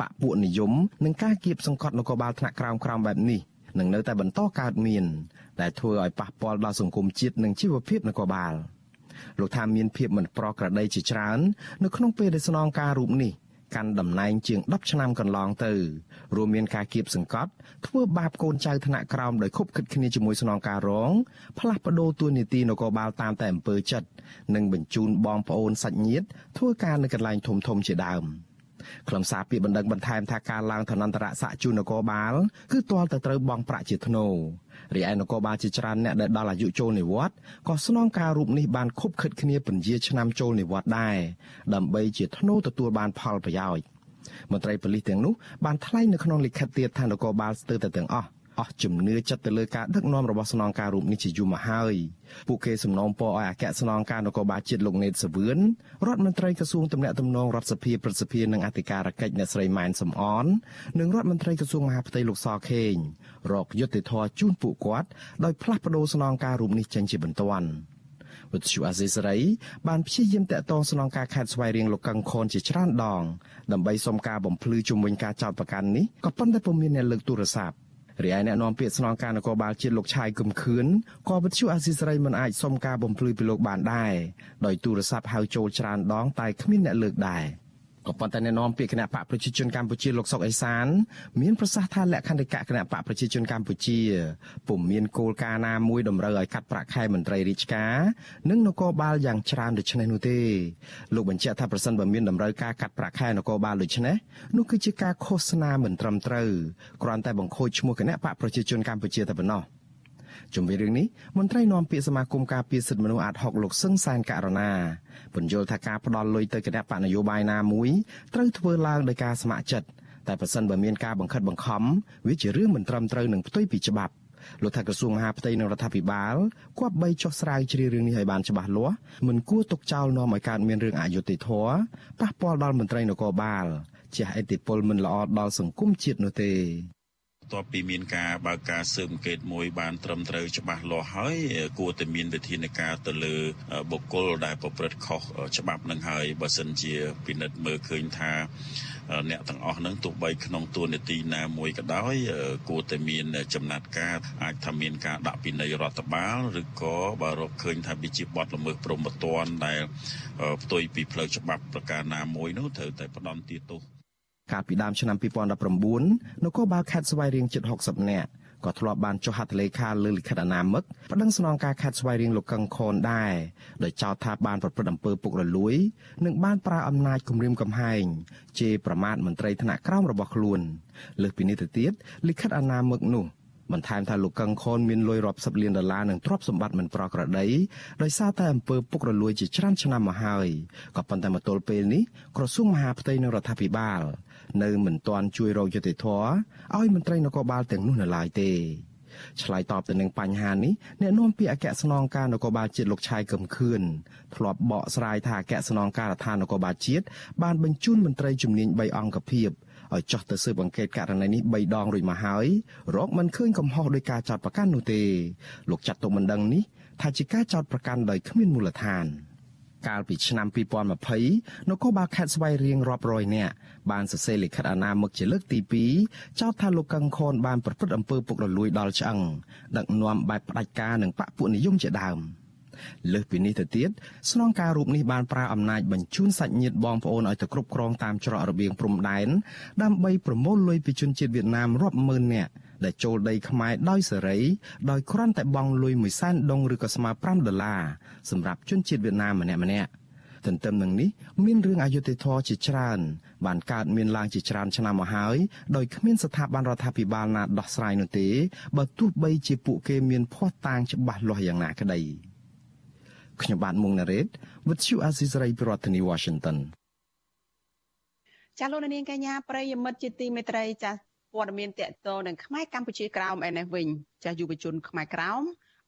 បពពួកនិយមនិងការគៀបសង្កត់នគរបាលថ្នាក់ក្រោមក្រោមបែបនេះនឹងនៅតែបន្តកើតមាន ដែលធ្វើឲ្យប៉ះពាល់ដល់សង្គមជាតិនិងជីវភាពនគរបាល។ លោកថាមានភាពមិនប្រក្រតីជាច្រើននៅក្នុងពេលដែលស្នងការរូបនេះកាន់តំណែងជាង10ឆ្នាំកន្លងទៅរួមមានការគៀបសង្កត់ធ្វើបាបកូនចៅថ្នាក់ក្រោមដោយខົບខិតគ្នាជាមួយស្នងការរងផ្លាស់ប្ដូរតួនាទីនគរបាលតាមតែអំពើចិត្តនិងបញ្ជូនបងប្អូនសាច់ញាតិធ្វើការនៅកន្លែងធំធំជាដើមខ្លឹមសារពាក្យបណ្ដឹងបន្ថែមថាការឡើងឋានន្តរស័ក្តិជូននគរបាលគឺទាល់តែត្រូវបង់ប្រាក់ជាធ្នូ រីឯនគរបាលជាច្រើនអ្នកដែលដល់អាយុចូលនិវត្តន៍ក៏ស្នងការរូបនេះបានខុបខិតគ្នាពន្យាឆ្នាំចូលនិវត្តន៍ដែរដើម្បីជាធ្នូទទួលបានផលប្រយោជន៍មន្ត្រីប៉ូលីសទាំងនោះបានថ្លែងនៅក្នុងលិខិតទៀតថានគរបាលស្ទើរតែទាំងអស់អស់ជំនឿចិត្តទៅលើការដឹកនាំរបស់ស្នងការរូបនេះជាយូរមកហើយពួកគេសំណូមពរឲ្យអគ្គស្នងការនគរបាលជាតិលោកណេតសាវឿនរដ្ឋមន្ត្រីក្រសួងទំនាក់ទំនងរដ្ឋសភាប្រសិទ្ធិនិងអធិការកិច្ចអ្នកស្រីម៉ែនសំអននិងរដ្ឋមន្ត្រីក្រសួងមហាផ្ទៃលោកសខេង រកយុត្តិធម៌ជូនពួកគាត់ដោយផ្លាស់ប្តូរស្នងការរូបនេះចេញជាបន្ទាន់វិទ្យុអាស៊ីសេរីបានព្យាយាមតាក់ទងស្នងការខេត្តស្វាយរៀងលោកកឹងខនជាច្រើនដងដើម្បីសុំការបំភ្លឺជុំវិញការចោទប្រកាន់នេះក៏ប៉ុន្តែពុំមានអ្នកលើកទូរស័ព្ទរីឯអ្នកនាំពាក្យស្នងការនគរបាលជាតិលោកឆាយគឹមខឿនក៏វិទ្យុអាស៊ីសេរីមិនអាចសុំការបំភ្លឺពីលោកបានដែរដោយទូរស័ព្ទហៅចូលច្រើនដងតែគ្មានអ្នកលើកដែរ ក៏ប៉ុន្តែអ្នកនាំពាក្យគណៈបកប្រជាជនកម្ពុជាលោកសុកអេសាន មានប្រសាសន៍ថាលក្ខន្តិកៈគណៈបកប្រជាជនកម្ពុជាពុំមានគោលការណ៍ណាមួយតម្រូវឲ្យកាត់ប្រាក់ខែមន្ត្រីរាជការនិងនគរបាលយ៉ាងច្រើនដូចនេះនោះទេលោកបញ្ជាក់ថាប្រសិនបើមានតម្រូវការកាត់ប្រាក់ខែនគរបាលដូចនេះនោះគឺជាការឃោសនាមិនត្រឹមត្រូវគ្រាន់តែបង្ខូចឈ្មោះគណៈបកប្រជាជនកម្ពុជាតែប៉ុណ្ណោះ ជុំវិញរឿងនេះមន្ត្រីនាំពាក្យសមាគមការពារសិទ្ធិមនុស្សអាត60លោកសឹងសានករណាពន្យល់ថាការផ្ដល់លុយទៅគណៈបកនយោបាយណាមួយត្រូវធ្វើឡើងដោយការស្ម័គ្រចិត្តតែប្រសិនបើមានការបង្ខិតបង្ខំវាជារឿងមិនត្រឹមត្រូវនឹងផ្ទុយពីច្បាប់លោកថាក្រសួងមហាផ្ទៃនិងរដ្ឋាភិបាលគប្បីចុះស្រាវជ្រាវរឿងនេះឲ្យបានច្បាស់លាស់មិនគួរទុកចោលនាំឲ្យកើតមានរឿងអយុត្តិធម៌ប៉ះពាល់ដល់មន្ត្រីនគរបាលជះឥទ្ធិពលមិនល្អដល់សង្គមជាតិនោះទេ បន្ទាប់ពីមានការបើកការស៊ើបអង្កេតមួយបានត្រឹមត្រូវច្បាស់លាស់ហើយគួរតែមានវិធានការទៅលើបុគ្គលដែលប្រព្រឹត្តខុសច្បាប់នឹងហើយបើសិនជាពិនិត្យមើលឃើញថាអ្នកទាំងអស់ហ្នឹងទោះបីក្នុងទួនាទីណាមួយក៏ដោយគួរតែមានចំណាត់ការអាចថាមានការដាក់ពិន័យរដ្ឋបាលឬក៏បើរកឃើញថាវាជាបទល្មើសព្រហ្មទណ្ឌដែលផ្ទុយពីផ្លូវច្បាប់ប្រការណាមួយនោះត្រូវតែផ្ដន់ទាទោស កាលពីដើមឆ្នាំ2019នគរបាលខេត្តស្វាយរៀងជិត60នាក់ក៏ធ្លាប់បានចុះហត្ថលេខាលើលិខិតអនាមិកប្តឹងស្នងការខេត្តស្វាយរៀងលោកកឹងខនដែរដោយចោទថាបានប្រព្រឹត្តអំពើពុករលួយ និងបានប្រើអំណាចគំរាមកំហែងជេរប្រមាថមន្ត្រីថ្នាក់ក្រោមរបស់ខ្លួនលើសពីនេះទៅទៀតលិខិតអនាមិកនោះបន្ថែមថាលោកកឹងខនមានលុយរាប់សិបលានដុល្លារនិងទ្រព្យសម្បត្តិមិនប្រក្រតីដោយសារតែអំពើពុករលួយជាច្រើនឆ្នាំមកហើយក៏ប៉ុន្តែមកទល់ពេលនេះក្រសួងមហាផ្ទៃនិងរដ្ឋាភិបាល នៅមិនទាន់ជួយរកយុត្តិធម៌ឲ្យមន្ត្រីនគរបាលទាំងនោះនៅឡើយទេឆ្លើយតបទៅនឹងបញ្ហានេះអ្នកនាំពាក្យអគ្គស្នងការនគរបាលជាតិលោកឆាយកឹមខឿនធ្លាប់បកស្រាយថាអគ្គស្នងការដ្ឋាននគរបាលជាតិបានបញ្ជូនមន្ត្រីជំនាញ3អង្គភាពឲ្យចោះទៅស៊ើបអង្កេតករណីនេះ3ដងរួចមកហើយរកមិនឃើញកំហុសដោយការចោទប្រកាន់នោះទេលោកចាត់ទុកមិនដឹងនេះថាជាការចោទប្រកាន់ដោយគ្មានមូលដ្ឋាន។ កាលពីឆ្នាំ2020នគរបាលខេត្តស្វាយរៀងរាប់រយនាក់បានសរសេរលិខិតអាណាមឹកជាលើកទី2ចោទថាលោកកឹងខនបានប្រព្រឹត្តអំពើពុករលួយដល់ឆ្អឹងដឹកនាំបែបផ្ដាច់ការនិងបកពួកនិយមជាដើមលើសពីនេះទៅទៀតស្នងការរូបនេះបានប្រើអំណាចបញ្ជូនសាច់ញាតិបងប្អូនឲ្យទៅគ្រប់គ្រងតាមច្រករបៀងព្រំដែនដើម្បីប្រមូលលុយពីជនជាតិវៀតណាមរាប់ម៉ឺននាក់ ដែលចូលដីខ្មែរដោយសេរីដោយគ្រាន់តែបង់លុយ1សែនដុងឬក៏ស្មើ5ដុល្លារសម្រាប់ជនជាតិវៀតណាមម្នាក់ម្នាក់ទន្ទឹមនឹងនេះមានរឿងអយុត្តិធម៌ជាច្រើន បានកើតមានឡើងជាច្រើនឆ្នាំមកហើយដោយគ្មានស្ថាប័នរដ្ឋាភិបាលណាដោះស្រាយនោះទេបើទោះបីជាពួកគេមានភ័ស្តុតាងច្បាស់លាស់យ៉ាងណាក្តីខ្ញុំបាទមុងណារ៉េត With you Azizray ប្រធានាធិបតី Washington ចាលោកនាងកញ្ញាប្រិយមិត្តជាទីមេត្រីចា ព័ត៌មានតកតនឹងខ្មែរកម្ពុជាក្រោមឯនេះវិញចាស់យុវជនខ្មែរក្រោម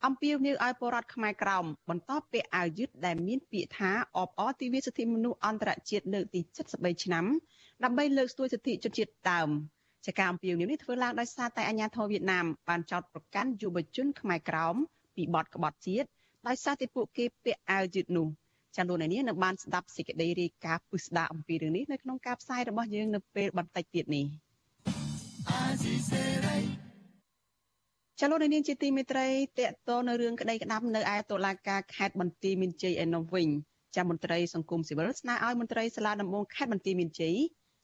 អំពាវនាវឲ្យពលរដ្ឋខ្មែរក្រោមបន្តពាក់អាវយឺតដែលមានពាក្យថាអបអរទិវាសិទ្ធិមនុស្សអន្តរជាតិលើកទី73ឆ្នាំដើម្បីលើកស្ទួយសិទ្ធិជនជាតិដើមចាការអំពាវនាវនេះធ្វើឡើងដោយសារតែអាញាធរវៀតណាមបានចោទប្រកាន់យុវជនខ្មែរក្រោមពីបទក្បត់ជាតិដោយសារតែពួកគេពាក់អាវយឺតនោះចាលោកនាងនឹងបានស្ដាប់សេចក្តីរាយការណ៍ពិស្ដារអំពីរឿងនេះនៅក្នុងការផ្សាយរបស់យើងនៅពេលបន្តិចទៀតនេះ។ ចលនានាងជាទីមេត្រីតកតនៅរឿងក្តីក្តាប់នៅឯតុលាការខេត្តបន្ទាយមានជ័យឯនោះវិញចាមន្ត្រីសង្គមស៊ីវិលស្នើឲ្យមន្ត្រីសាលាដំបងខេត្តបន្ទាយមានជ័យ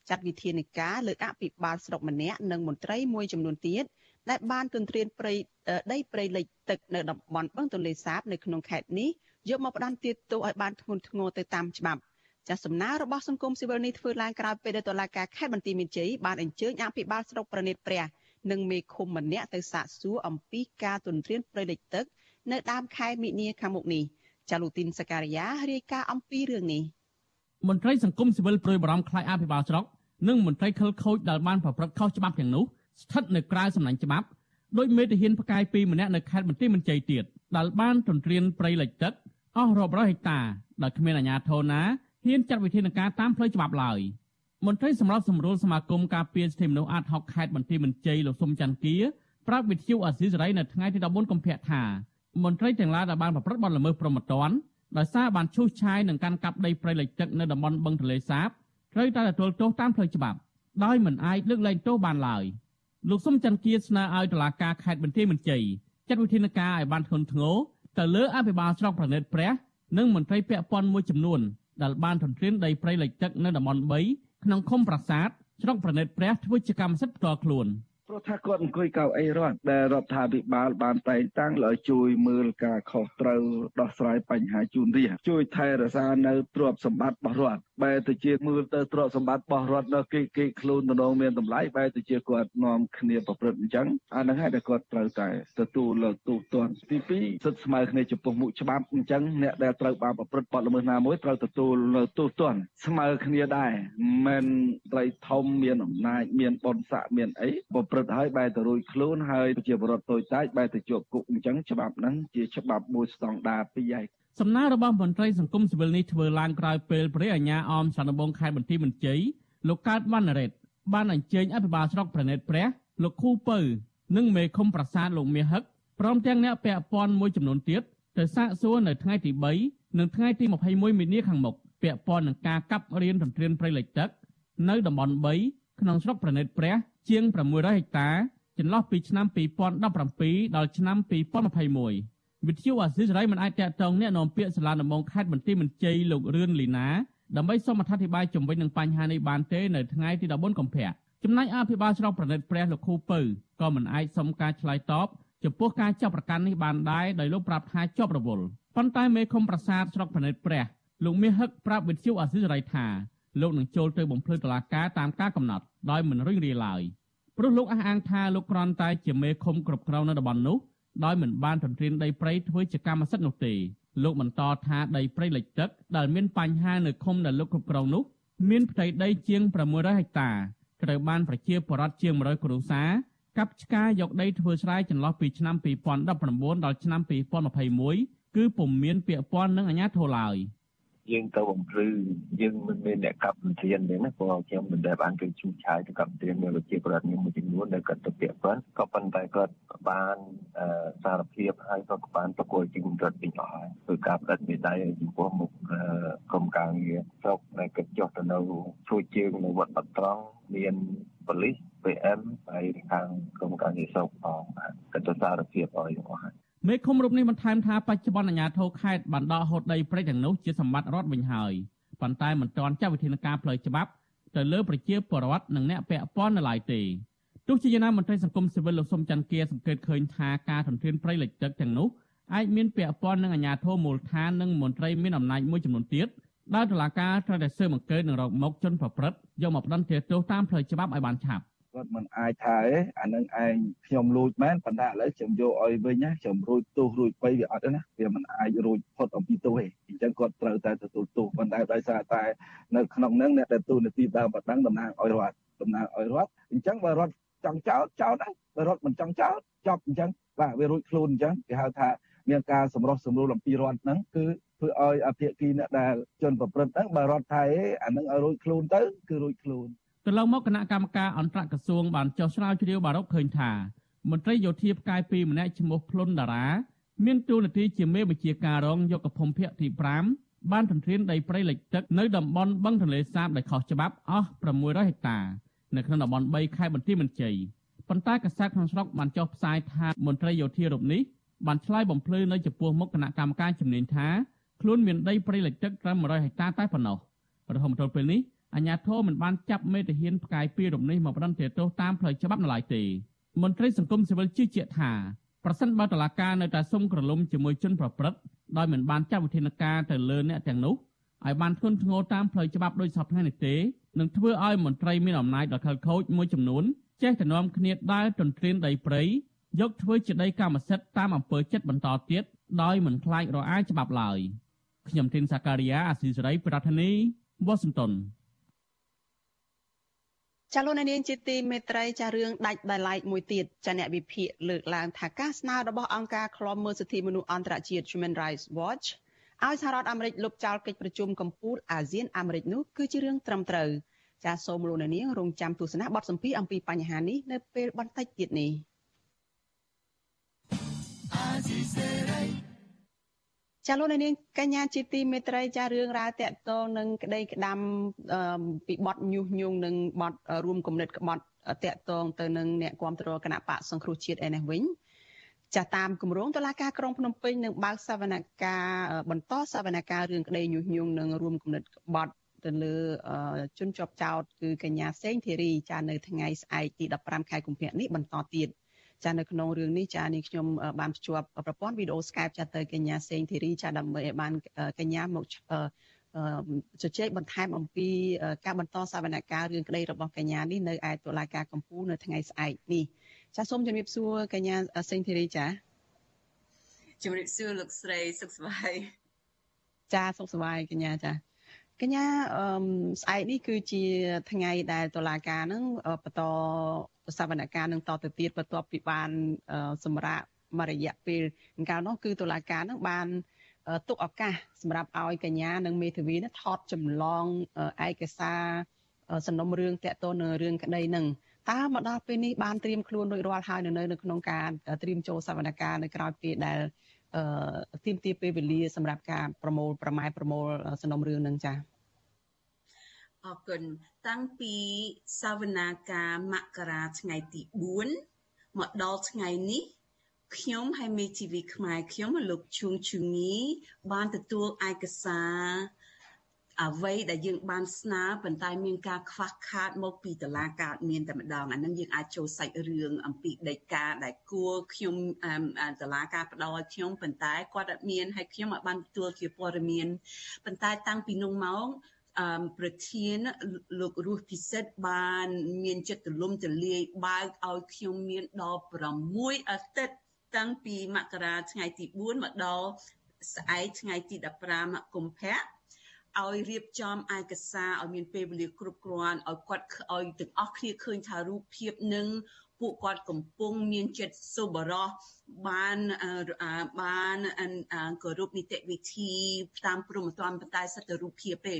ចាត់វិធានការលើអភិបាលស្រុកម្នាក់និងមន្ត្រីមួយចំនួនទៀតដែលបានទន្ទ្រានព្រៃដីព្រៃលិចទឹកនៅតំបន់បឹងទន្លេសាបនៅក្នុងខេត្តនេះយកមកផ្ដន្ទាទោសឲ្យបានធ្ងន់ធ្ងរទៅតាមច្បាប់ ចាសំណើរបស់សង្គមស៊ីវិលនេះធ្វើឡើងក្រោយពេលដែលតុលាការខេត្តបន្ទាយមានជ័យបានអញ្ជើញអភិបាលស្រុកប្រណិតព្រះនិងមេឃុំម្នាក់ទៅសាកសួរអំពីការទន្ទ្រានព្រៃលិចទឹក នៅដើមខែមិនិនាខាងមុខនេះចាលូទីនសការីយ៉ារាយការណ៍អំពីរឿងនេះមន្ត្រីសង្គមស៊ីវិលប្រួយបារម្ភខ្លាចអភិបាលស្រុកនិងមន្ត្រីខិលខូចដែលបានប្រព្រឹត្តខុសច្បាប់ទាំងនោះស្ថិតនៅក្រៅសំណាញ់ច្បាប់ដោយមេទាហានផ្កាយពីរម្នាក់នៅខេត្តបន្ទាយមានជ័យទៀតដែលបានទន្ទ្រានព្រៃលិចទឹកអស់រាប់រយហិកតាដោយគ្មានអាជ្ញាធរណា ហ៊ានចាត់វិធានការតាមផ្លូវច្បាប់ឡើយមន្ត្រីសម្របសម្រួលសមាគមការពារសិទ្ធិមនុស្សអាត6ខេត្តបន្ទាយមានជ័យលោកសុំច័ន្ទគាប្រាប់វិទ្យុអាស៊ីសេរីនៅថ្ងៃទី14កុម្ភៈថាមន្ត្រីទាំងឡាយដែលបានប្រព្រឹត្តបទល្មើសប្រមត្តនដោយសារបានឈូសឆាយនឹងកាន់កាប់ដីព្រៃលិចទឹកនៅតំបន់បឹងទន្លេសាបត្រូវតែទទួលទោសតាមផ្លូវច្បាប់ដោយមិនអាចលើកលែងទោសបានឡើយលោកសុំច័ន្ទគាស្នើឲ្យតុលាការខេត្តបន្ទាយមានជ័យចាត់វិធានការឲ្យបានធ្ងន់ធ្ងរទៅលើអភិបាលស្រុកប្រណិតព្រះ និងមន្ត្រីពាក់ព័ន្ធមួយចំនួន ដែលបានទន្ទ្រានដីព្រៃលិចទឹកនៅតំបន់3ក្នុងឃុំប្រាសាទស្រុកប្រណិតព្រះធ្វើជាកម្មសិទ្ធិផ្ទាល់ខ្លួន។ ព្រោះថាគាត់អង្គុយកៅអីរដ្ឋដែលរដ្ឋាភិបាលបានតែងតាំងឲ្យជួយមើលការខុសត្រូវដោះស្រាយបញ្ហាជូនរាជជួយថែរក្សានៅទ្រព្យសម្បត្តិរបស់រដ្ឋបែរទៅជាមើលទៅទ្រព្យសម្បត្តិរបស់រដ្ឋនៅគេគេខ្លួនតំណងមានតម្លៃបែរទៅជាគាត់នាំគ្នាប្រព្រឹត្តអញ្ចឹងអានឹងហើយដែលគាត់ត្រូវតែទទួលលើកទូទាត់ទី2សិទ្ធិស្មើគ្នាចំពោះមុខច្បាប់អញ្ចឹងអ្នកដែលត្រូវបានប្រព្រឹត្តបទល្មើសណាមួយត្រូវទទួលលើកទូទាត់ស្មើគ្នាដែរមិនត្រីធំមានអំណាចមានបនស័កមានអីប្រព្រឹត្តហើយបែរទៅរួចខ្លួនហើយប្រជាពលរដ្ឋតូចតាចបែរទៅជាប់គុកអញ្ចឹងច្បាប់ហ្នឹងជាច្បាប់មួយស្តង់ដារពីរឯសំណើរបស់មន្ត្រីសង្គមស៊ីវិលនេះធ្វើឡើងក្រោយពេលព្រះអាញាអមសានដំបងខេត្តបន្ទាយមានជ័យលោកកើតវណ្ណរ៉េតបានអញ្ជើញអភិបាលស្រុកប្រណិតព្រះលោកខូពៅនិងមេឃុំប្រាសាទលោកមាសហឹកព្រមទាំងអ្នកពាក់ព័ន្ធមួយចំនួនទៀតទៅសាកសួរនៅថ្ងៃទី3និងថ្ងៃទី21មីនាខាងមុខពាក់ព័ន្ធនឹងការកាប់រៀនទន្ទ្រានព្រៃលិចទឹកនៅតំបន់3 ក្នុងស្រុកប្រណិតព្រះ ជាង600ហិកតាចន្លោះពីឆ្នាំ2017ដល់ឆ្នាំ2021វិទ្យុអាស៊ីសេរីមិនអាចតាក់ទងអ្នកនាំពាក្យសាលាដំបងខេត្តបន្ទាយមានជ័យលោករឿនលីណាដើម្បីសូមអធិប្បាយជំវិញនឹងបញ្ហានេះបានទេនៅថ្ងៃទី14កុម្ភៈចំណែកអភិបាលស្រុកប្រណិតព្រះលោកខូពៅក៏មិនអាចសុំការឆ្លើយតបចំពោះការចាប់ប្រកាន់នេះបានដែរដោយលោកប្រាប់ថាជាប់រវល់ប៉ុន្តែមេឃុំប្រាសាទស្រុកប្រណិតព្រះលោកមាសហឹកប្រាប់វិទ្យុអាស៊ីសេរីថាលោកនឹងចូលទៅបំភ្លឺតុលាការតាមការកំណត់ ដោយមិនរុញរាឡើយព្រោះលោកអះអាងថាលោកគ្រាន់តែជាមេឃុំគ្រប់គ្រងនៅតំបន់នោះដោយមិនបានទន្ទ្រានដីព្រៃធ្វើជាកម្មសិទ្ធិនោះទេលោកបន្តថាដីព្រៃលិចទឹកដែលមានបញ្ហានៅឃុំដែលលោកគ្រប់គ្រងនោះមានផ្ទៃដីជាង600ហិកតាត្រូវបានប្រជាពលរដ្ឋជាង100គ្រួសារកាប់ឆ្ការយកដីធ្វើស្រែចន្លោះពីឆ្នាំ2019ដល់ឆ្នាំ2021គឺពុំមានពាក្យព័ន្ធនឹងអាជ្ញាធរឡើយ។ យើងទៅបំភ្លឺយើងមិនមានអ្នកកັບវិធានទេណាព្រោះខ្ញុំមិនដែលបានគេជួឆាយទៅកັບវិធានមានប្រជាប្រដ្ឋមួយចំនួនដែលគាត់ទៅពាក់ព័ន្ធក៏ប៉ុន្តែគាត់បានសារភាពហើយក៏បានប្រគល់ជាងរដ្ឋវិញអស់ហើយធ្វើការផ្តិតមេដៃចំពោះមុខក្រុមការងារស្រុកដែលគាត់ចុះទៅនៅជួយជើងនៅវត្តបត្រង់មានប៉ូលីស PM ហើយខាងក្រុមការងារស្រុកផងគាត់ទៅសារភាពឲ្យអស់ហើយ មេឃុំរូបនេះបន្ថែមថាបច្ចុប្បន្នអាជ្ញាធរខេត្តបានដកហូតដីព្រៃទាំងនោះជាសម្បត្តិរដ្ឋវិញហើយប៉ុន្តែមិនទាន់ចាត់វិធានការផ្លូវច្បាប់ទៅលើប្រជាពលរដ្ឋនិងអ្នកពាក់ព័ន្ធនៅឡើយទេទោះជាយ៉ាងណាមន្ត្រីសង្គមស៊ីវិលលោកសុំច័ន្ទគាសង្កេតឃើញថាការទន្ទ្រានព្រៃលិចទឹកទាំងនោះអាចមានពាក់ព័ន្ធនឹងអាជ្ញាធរមូលដ្ឋាននិងមន្ត្រីមានអំណាចមួយចំនួនទៀតដែលតុលាការត្រូវតែស៊ើបអង្កេតនិងរកមកជនប្រព្រឹត្តយកមកផ្តន្ទាទោសតាមផ្លូវច្បាប់ឲ្យបានឆាប់ គាត់មិនអាចថាទេអានឹងឯងខ្ញុំលួចមែនប៉ុន្តែឥឡូវខ្ញុំយកឲ្យវិញណាខ្ញុំរួចទោសរួចបីវាអត់ទេណាវាមិនអាចរួចផុតអំពីទោសទេអញ្ចឹងគាត់ត្រូវតែទទួលទោសប៉ុន្តែដោយសារតែនៅក្នុងនឹងអ្នកដែលទូនាទីដើមបដងតំណាងឲ្យរដ្ឋតំណាងឲ្យរដ្ឋអញ្ចឹងបើរដ្ឋចង់ចោតចោតដែរបើរដ្ឋមិនចង់ចោតចប់អញ្ចឹងបាទវារួចខ្លួនអញ្ចឹងគេហៅថាមានការសម្រុះសម្រួលអំពីរដ្ឋហ្នឹងគឺធ្វើឲ្យអភិគីអ្នកដែលជនប្រព្រឹត្តហ្នឹងបើរដ្ឋថៃអានឹងឲ្យរួចខ្លួនទៅគឺរួចខ្លួន កន្លងមកគណៈកម្មការអន្តរក្រសួងបានចុះស្រាវជ្រាវបារកឃើញថាមន្ត្រីយោធាផ្កាយ2ម្នាក់ឈ្មោះភ្លុនតារា មានតួនាទីជាមេបញ្ជាការរងយកភូមិភាគទី5បានទន្ទ្រានដីព្រៃលិចទឹកនៅតំបន់បឹងទន្លេសាបដែលខុសច្បាប់អស់600ហិកតានៅក្នុងតំបន់3ខេត្តបន្ទាយមានជ័យប៉ុន្តែកាសែតក្នុងស្រុកបានចុះផ្សាយថាមន្ត្រីយោធារូបនេះបានឆ្លើយបំភ្លឺនៅចំពោះមុខគណៈកម្មការជំនាញថាខ្លួនមានដីព្រៃលិចទឹកត្រឹម100ហិកតាតែប៉ុណ្ណោះរហូតមកទល់ពេលនេះ អាជ្ញាធរមិនបានចាប់មេតាហានផ្កាយពីរំនេះមកបណ្ដឹងទោសតាមផ្លូវច្បាប់នៅឡើយទេមន្ត្រីសង្គមស៊ីវិលជឿជាក់ថាប្រសិនបើតឡាការនៅតែសុំក្រឡុំជាមួយជនប្រព្រឹត្តដោយមិនបានចាត់វិធានការទៅលើអ្នកទាំងនោះឲ្យបានធ្ងន់ធ្ងរតាមផ្លូវច្បាប់ដោយសពថ្ងៃនេះទេនឹងធ្វើឲ្យមន្ត្រីមានអំណាចដ៏ខិលខូចមួយចំនួនចេះតែនាំគ្នាដើរទន្ទ្រានដីព្រៃយកធ្វើជាដីកម្មសិទ្ធិតាមអំពើចិត្តបន្តទៀតដោយមិនខ្លាចរអាយច្បាប់ឡើយខ្ញុំធីនសាការីយ៉ាអាស៊ីសេរី ប្រធានីវ៉ាស៊ីនតោន ចាលោកនាងជាទីមេត្រីចារឿងដាច់ដោយឡែកមួយទៀតចាអ្នកវិភាគលើកឡើងថាការស្នើរបស់អង្គការឃ្លាំមើលសិទ្ធិមនុស្សអន្តរជាតិ Human Rights Watch ឲ្យសហរដ្ឋអាមេរិកលុបចោលកិច្ចប្រជុំកម្ពុជាអាស៊ានអាមេរិកនោះគឺជារឿងត្រឹមត្រូវចាសូមលោកនាងរងចាំទស្សនាបទសម្ភាសអំពីបញ្ហានេះនៅពេលបន្តិចទៀតនេះអាស៊ីសេរី ចាលោកនាងកញ្ញាជាទីមេត្រីចារឿងរ៉ាវតាក់ទងនឹងក្តីក្តាំពីបទញុះញង់និងបទរួមគំនិតក្បត់តាក់ទងទៅនឹងអ្នកគ្រប់គ្រងគណៈបកសង្គ្រោះជាតិឯនេះវិញចាតាមគម្រោងតុលាការក្រុងភ្នំពេញនឹងបើកសវនកម្មបន្តសវនកម្មរឿងក្តីញុះញង់និងរួមគំនិតក្បត់ទៅលើជនជាប់ចោតគឺកញ្ញាសេងធីរីចានៅថ្ងៃស្អែកទី15ខែកុម្ភៈនេះបន្តទៀត ចានៅក្នុងរឿងនេះចានេះខ្ញុំបានភ្ជាប់ប្រព័ន្ធវីដេអូ Skype ចាទៅកញ្ញាសេងធីរីចាដើម្បីឲ្យបានកញ្ញាមកជជែកបន្ថែមអំពីការបន្តសវនកម្មរឿងក្តីរបស់កញ្ញានេះនៅឯតុលាការកំពូលនៅថ្ងៃស្អែកនេះចាសូមជំរាបសួរកញ្ញាសេងធីរីចាជំរាបសួរលោកស្រីសុខសប្បាយចាសុខសប្បាយកញ្ញាចា កញ្ញាអឺស្អែកនេះគឺជាថ្ងៃដែលតុលាការនឹងបន្តសវនកម្មនឹងតទៅទៀតបន្ទាប់ពីបានសម្រាប់មួយរយៈពេលកាលនោះគឺតុលាការនឹងបានទុកឱកាសសម្រាប់ឲ្យកញ្ញានិងមេធាវីនេះថតចម្លងឯកសារសំណុំរឿងតកតនៅរឿងក្តីនឹងតើមកដល់ពេលនេះបានត្រៀមខ្លួនរួចរាល់ហើយនៅនៅក្នុងការត្រៀមចូលសវនកម្មនៅក្រៅពេលដែលអឺ ទីមទីពេលវេលាសម្រាប់ការប្រមូលប្រម៉ែប្រមូលសំណុំរឿងនឹងចា៎អរគុណតាំងពីសវនាការមករាថ្ងៃទី4មកដល់ថ្ងៃនេះខ្ញុំហើយមេធីវីខ្មែរខ្ញុំលោកជួងជងីបានទទួលឯកសារ អ្វីដែលយើងបានស្នើប៉ុន្តែមានការខ្វះខាតមកពីតឡាការមានតែម្ដងអានឹងយើងអាចចូលសាច់រឿងអំពីដីកាដែលគួរខ្ញុំតឡាការផ្ដល់ឲ្យខ្ញុំប៉ុន្តែគាត់អត់មានហើយខ្ញុំអត់បានទទួលជាព័ត៌មានប៉ុន្តែតាំងពីនោះមកអឺប្រធានលោករស់ពិសិដ្ឋបានមានចិត្តទលំទលាយបើកឲ្យខ្ញុំមានដល់6អាទិត្យតាំងពីមករាថ្ងៃទី4មកដល់ស្អែកថ្ងៃទី15កុម្ភៈ ឲ្យរៀបចំឯកសារឲ្យមានពេលវេលាគ្រប់គ្រាន់ឲ្យគាត់ឲ្យទាំងអស់គ្នាឃើញថារូបភាពនឹងពួកគាត់កំពុងមានចិត្តសុបរោះបានបានគោរពនីតិវិធីតាមព្រមត្តមប៉ុន្តែសិទ្ធិរូបភាពទេ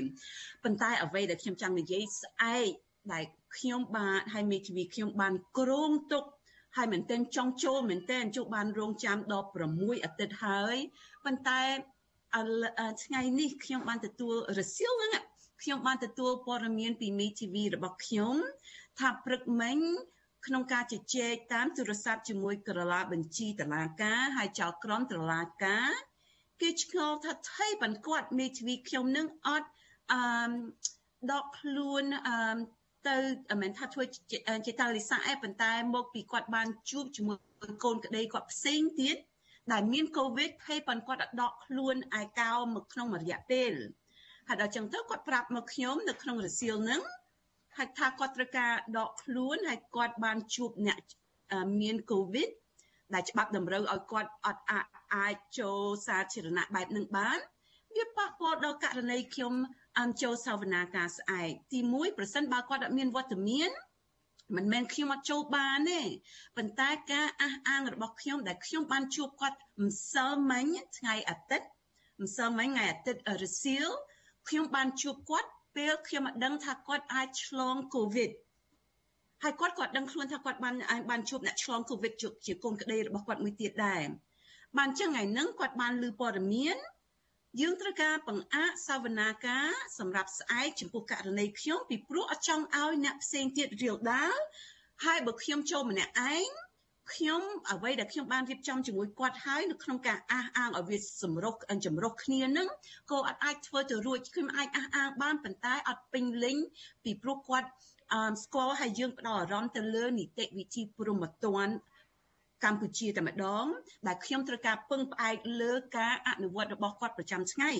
ប៉ុន្តែអ្វីដែលខ្ញុំចង់និយាយស្អែកដែលខ្ញុំបានហើយមេធាវីខ្ញុំបានក្រងទុកហើយមែនទែនចង់ចូលមែនទែនជួបបានរងចាំដល់6អាទិត្យហើយប៉ុន្តែ ថ្ងៃនេះខ្ញុំបានទទួលរសៀលហ្នឹងខ្ញុំបានទទួលព័ត៌មានពីមី TV របស់ខ្ញុំថាព្រឹកមិញក្នុងការជជែកតាមទូរស័ព្ទជាមួយក្រឡាបញ្ជីតឡាការហើយចៅក្រមតឡាការគេឆ្ងល់ថាថៃបានគាត់មេធាវីខ្ញុំនឹងអត់អឺដកខ្លួនអឺទៅមិនថាធ្វើជាតាលិសាអេប៉ុន្តែមកពីគាត់បានជួបជាមួយកូនក្តីគាត់ផ្សេងទៀត ដែលមានកូវីដភ័យប៉ុន្តែគាត់ដកខ្លួនឯកោមកក្នុងរយៈពេលហើយដល់ចឹងទៅគាត់ប្រាប់មកខ្ញុំនៅក្នុងរសៀលហ្នឹងហើយថាគាត់ត្រូវការដកខ្លួនហើយគាត់បានជួបអ្នកមានកូវីដដែលច្បាប់តម្រូវឲ្យគាត់អត់អាចចូលសាធារណៈបែបនឹងបានវាប៉ះពាល់ដល់ករណីខ្ញុំអំចូលសាវនាការស្អែកទី1ប្រសិនបើគាត់អត់មានវត្តមាន មិនមែនខ្ញុំអត់ចូលបានទេប៉ុន្តែការអះអាងរបស់ខ្ញុំដែលខ្ញុំបានជួបគាត់ម្សិលមិញថ្ងៃអាទិត្យម្សិលមិញថ្ងៃអាទិត្យរសៀលខ្ញុំបានជួបគាត់ពេលខ្ញុំមិនដឹងថាគាត់អាចឆ្លងកូវីដហើយគាត់គាត់ដឹងខ្លួនថាគាត់បានបានជួបអ្នកឆ្លងកូវីដជាកូនក្តីរបស់គាត់មួយទៀតដែរបានចឹងថ្ងៃហ្នឹងគាត់បានលើព័ត៌មាន យើងត្រូវការបង្អាក់សវនាការសម្រាប់ស្អែកចំពោះករណីខ្ញុំពីព្រោះអត់ចង់ឲ្យអ្នកផ្សេងទៀតរៀលដាលហើយបើខ្ញុំចូលម្នាក់ឯងខ្ញុំអ្វីដែលខ្ញុំបានរៀបចំជាមួយគាត់ហើយនៅក្នុងការអះអាងឲ្យវាសម្រុះចម្រុះគ្នានឹងក៏អត់អាចធ្វើទៅរួចខ្ញុំអាចអះអាងបានប៉ុន្តែអត់ពេញលេញពីព្រោះគាត់អឺស្គាល់ហើយយើងផ្ដោតអារម្មណ៍ទៅលើនីតិវិធីព្រមត្តន កម្ពុជាតែម្ដងដែលខ្ញុំត្រូវការពឹងផ្អែកលើការអនុវត្តរបស់គាត់ប្រចាំថ្ងៃ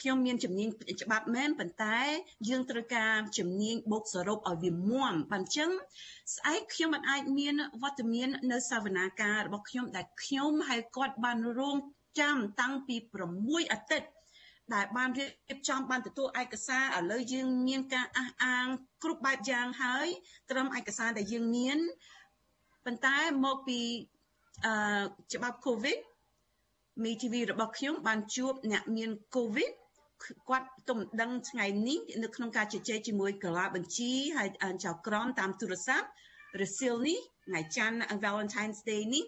ខ្ញុំមានជំនាញច្បាប់មែនប៉ុន្តែយើងត្រូវការជំនាញបូកសរុបឲ្យវាមាំបានចឹងស្អែកខ្ញុំមិនអាចមានវត្តមាននៅសវនាការរបស់ខ្ញុំដែលខ្ញុំហើយគាត់បានរងចាំតាំងពី6អាទិត្យដែលបានរៀបចំបានទទួលឯកសារឥឡូវយើងមានការអះអាងគ្រប់បែបយ៉ាងហើយ ត្រឹមឯកសារដែលយើងមាន ប៉ុន្តែមកពីអឺច្បាប់ COVID មីធីវីរបស់ខ្ញុំបានជួបអ្នកមាន COVID គាត់ទំដឹងថ្ងៃនេះនៅក្នុងការជជែកជាមួយកាឡាបញ្ជីហើយចៅក្រមតាមទូរស័ព្ទរសៀលនេះថ្ងៃច័ន្ទ Valentine's Day នេះ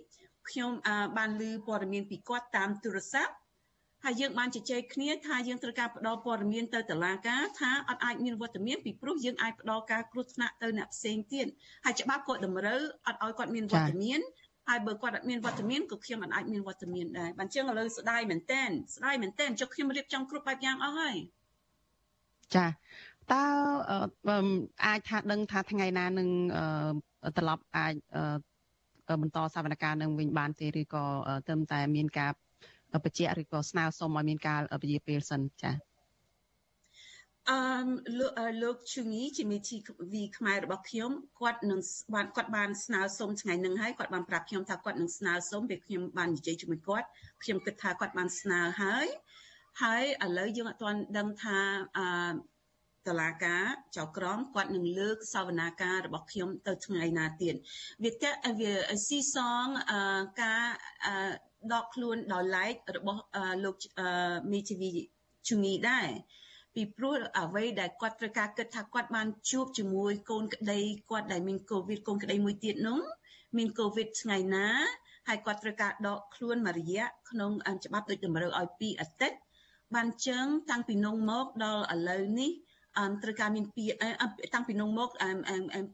ខ្ញុំបានឮព័ត៌មានពីគាត់តាមទូរស័ព្ទ ហើយយើងបានជជែកគ្នាថាយើងត្រូវការផ្ដល់ព័ត៌មានទៅតុលាការថាអត់អាចមានវត្តមានពីព្រោះយើងអាចផ្ដល់ការគ្រោះថ្នាក់ទៅអ្នកផ្សេងទៀតហើយច្បាប់ក៏តម្រូវអត់ឲ្យគាត់មានវត្តមានហើយបើគាត់អត់មានវត្តមានក៏ខ្ញុំមិនអាចមានវត្តមានដែរបានចឹងឥឡូវស្ដាយមែនតែនស្ដាយមែនតែនចុះខ្ញុំរៀបចំគ្រប់បែបយ៉ាងអស់ហើយចាតើអាចថាដឹងថាថ្ងៃណានឹងត្រឡប់អាចបន្តសវនកម្មនឹងវិញបានទេឬក៏ត្រឹមតែមានការ បច្ចៈឬក៏ស្នើសុំឲ្យមានការពជាពេលសិនចា៎អឺលោកលោកជូងីជាមេធាវីខ្មែររបស់ខ្ញុំគាត់នឹងបានគាត់បានស្នើសុំថ្ងៃនឹងហើយគាត់បានប្រាប់ខ្ញុំថាគាត់នឹងស្នើសុំពេលខ្ញុំបាននិយាយជាមួយគាត់ខ្ញុំគិតថាគាត់បានស្នើហើយហើយឥឡូវយើងអត់ទាន់ដឹងថាអឺតឡាការចៅក្រមគាត់នឹងលើកសវនាការរបស់ខ្ញុំទៅថ្ងៃណាទៀតវាតវាស៊ីសងការ ដកខ្លួនដោយឡែករបស់លោកមីធីវីជូងីដែរពីព្រោះអ្វីដែលគាត់ត្រូវការគិតថាគាត់បានជួបជាមួយ កូនក្តីគាត់ដែលមានកូវីដកូនក្តីមួយទៀតនោះមានកូវីដថ្ងៃណាហើយគាត់ត្រូវការដកខ្លួនមួយរយៈក្នុងច្បាប់ដូចតម្រូវឲ្យ2អាទិត្យបានចឹងតាំងពីនងមកដល់ឥឡូវនេះអឺត្រូវការមានពីតាំងពីនងមក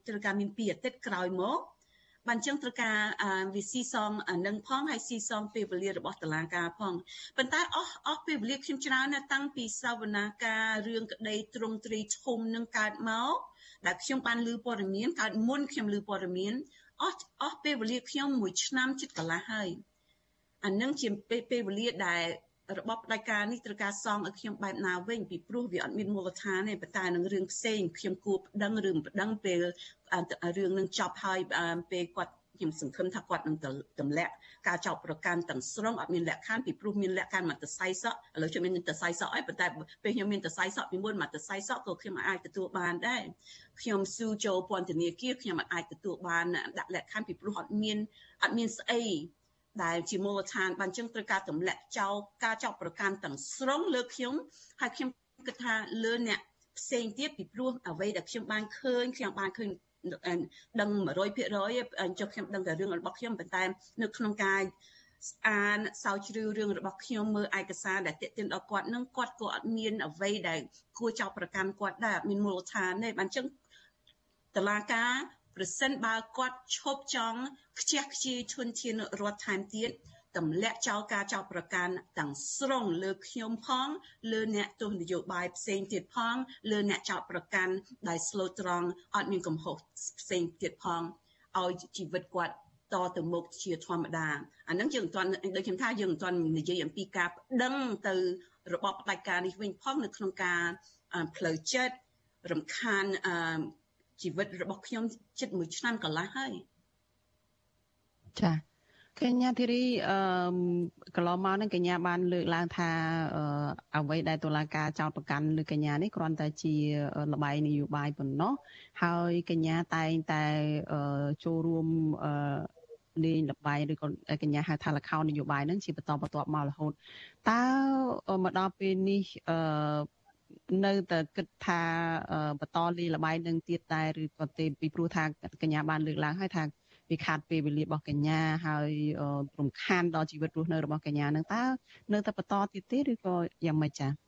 ត្រូវការមានពីអាទិត្យក្រោយមក បានចឹងត្រូវការវាស៊ីសងនឹងផងហើយស៊ីសងពេលវេលារបស់តឡាការផងប៉ុន្តែអស់អស់ពេលវេលាខ្ញុំច្រើនណាស់តាំងពីសវនាការរឿងក្តីទ្រង់ទ្រីធំនឹងកើតមកដែលខ្ញុំបានលើព័ត៌មានកើតមុនខ្ញុំលើព័ត៌មានអស់អស់ពេលវេលាខ្ញុំមួយឆ្នាំជិតកន្លះហើយអានឹងជាពេលវេលាដែល របបផ្ដាច់ការនេះត្រូវការសងឲ្យខ្ញុំបែបណាវិញពីព្រោះវាអត់មានមូលដ្ឋានទេប៉ុន្តែនឹងរឿងផ្សេងខ្ញុំគួរប្តឹងរឿងប្តឹងពេលរឿងនឹងចប់ហើយពេលគាត់ខ្ញុំសង្ឃឹមថាគាត់នឹងទម្លាក់ការចោទប្រកាន់ទាំងស្រុងអត់មានលក្ខខណ្ឌពីព្រោះមានលក្ខខណ្ឌមកតសៃសក់ឥឡូវខ្ញុំមានតសៃសក់ហើយប៉ុន្តែពេលខ្ញុំមានតសៃសក់ពីមុនមកតសៃសក់ក៏ខ្ញុំអាចទទួលបានដែរខ្ញុំស៊ូចូលពន្ធនាគារខ្ញុំអាចទទួលបានដាក់លក្ខខណ្ឌពីព្រោះអត់មានអត់មានស្អី ដែលជាមូលដ្ឋានបានចឹងត្រូវការទម្លាក់ចោលការចោទប្រកាន់ទាំងស្រុងលើខ្ញុំហើយខ្ញុំគិតថាលើអ្នកផ្សេងទៀតពីព្រោះអ្វីដែលខ្ញុំបានឃើញខ្ញុំបានឃើញដឹង100%ចុះខ្ញុំដឹងតែរឿងរបស់ខ្ញុំប៉ុន្តែនៅក្នុងការអានសោជ្រាវរឿងរបស់ខ្ញុំមើលឯកសារដែលទាក់ទិនដល់គាត់នឹងគាត់ក៏អត់មានអ្វីដែលគួរចោទប្រកាន់គាត់ដែរអត់មានមូលដ្ឋានទេបានចឹងតឡាការ ប្រសិនបើគាត់ឈប់ចង់ខ្ជះខ្ជាយឈុនធានរដ្ឋថែមទៀតទម្លាក់ចោលការចោទប្រកាន់ទាំងស្រុងលើខ្ញុំផងលើអ្នកទស្សនយោបាយផ្សេងទៀតផងលើអ្នកចោទប្រកាន់ដែលស្លូតត្រង់អត់មានកំហុសផ្សេងទៀតផងឲ្យជីវិតគាត់តទៅមុខជាធម្មតាអានឹងយើងមិនទាន់ដូចខ្ញុំថាយើងមិនទាន់និយាយអំពីការប្តឹងទៅរបបផ្ដាច់ការនេះវិញផងនៅក្នុងការផ្លូវចិត្តរំខាន ជីវិតរបស់ខ្ញុំជិត1ឆ្នាំកន្លះហើយចាកញ្ញាធីរីអឺកន្លងមកនឹងកញ្ញាបានលើកឡើងថាអ្វីដែលតុលាការចោទប្រកាន់លើកញ្ញានេះគ្រាន់តែជាលបាយនយោបាយប៉ុណ្ណោះហើយកញ្ញាតែងតែចូលរួមលេងលបាយឬក៏កញ្ញាហៅថាលខោនយោបាយនឹងជាបន្តបន្ទាប់មករហូតតើមកដល់ពេលនេះអឺ នៅតែគិតថាបន្តលេងលបាយនឹងទៀតដែរឬក៏ទេពីព្រោះថាកញ្ញាបានលើកឡើងហើយថាវាខាតពេលវេលារបស់កញ្ញាហើយរំខានដល់ជីវិតរស់នៅរបស់កញ្ញានឹងតើនៅតែបន្តទៀតទេឬក៏យ៉ាងម៉េចចា៎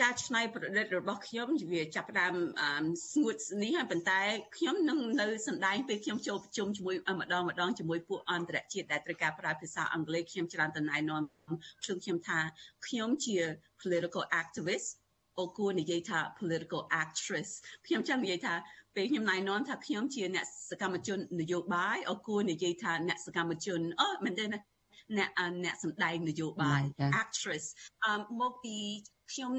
ការច្នៃប្រឌិតរបស់ខ្ញុំវាចាប់ផ្ដើមស្ងួតស្នេះហើយប៉ុន្តែខ្ញុំនឹងនៅសម្ដែងពេលខ្ញុំចូលប្រជុំជាមួយម្ដងម្ដងជាមួយពួកអន្តរជាតិដែលត្រូវការប្រើភាសាអង់គ្លេសខ្ញុំច្រើនតណែនាំខ្ញុំខ្ញុំថាខ្ញុំជា political activist អូគួរនិយាយថា political actress ខ្ញុំចង់និយាយថាពេលខ្ញុំណែនាំថាខ្ញុំជាអ្នកសកម្មជននយោបាយអូគួរនិយាយថាអ្នកសកម្មជនអូមែនទេណាអ្នកអ្នកសម្ដែងនយោបាយ actress អឺមកពី ខ្ញុំ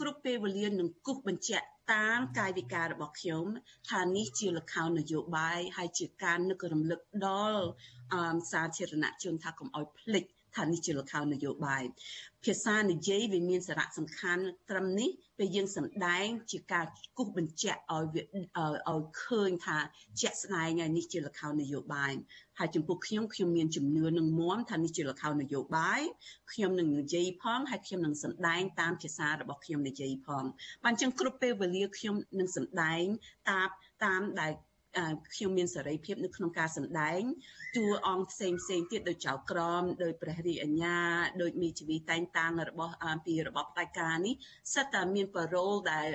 គ្រប់ពេលវេលានឹងគូសបញ្ជាក់តាមកាយវិការរបស់ខ្ញុំថានេះជាលខោននយោបាយហើយជាការនឹករំលឹកដល់សាធារណជនថាកុំឲ្យភ្លេច ថានេះជាលខោននយោបាយភាសានិយាយវាមានសារៈសំខាន់ត្រឹមនេះពេលយើងសម្ដែងជាការគូសបញ្ជាក់ឲ្យវាឲ្យឃើញថាជាក់ស្ដែងហើយនេះជាលខោននយោបាយហើយចំពោះខ្ញុំខ្ញុំមានជំនឿនឹងមមថានេះជាលខោននយោបាយខ្ញុំនឹងនិយាយផងហើយខ្ញុំនឹងសម្ដែងតាមភាសារបស់ខ្ញុំនិយាយផងបានចឹងគ្រប់ពេលវេលាខ្ញុំនឹងសម្ដែងតាមតាមដែល ខ្ញុំមានសេរីភាពនៅក្នុងការសម្ដែងតួអង្គផ្សេងផ្សេងទៀតដូចចៅក្រមដោយព្រះរាជអាជ្ញាដោយមីជីវីតែងតាំងរបស់ពីរបបផ្ដាច់ការនេះសិតតែមានប៉ារ៉ូលដែល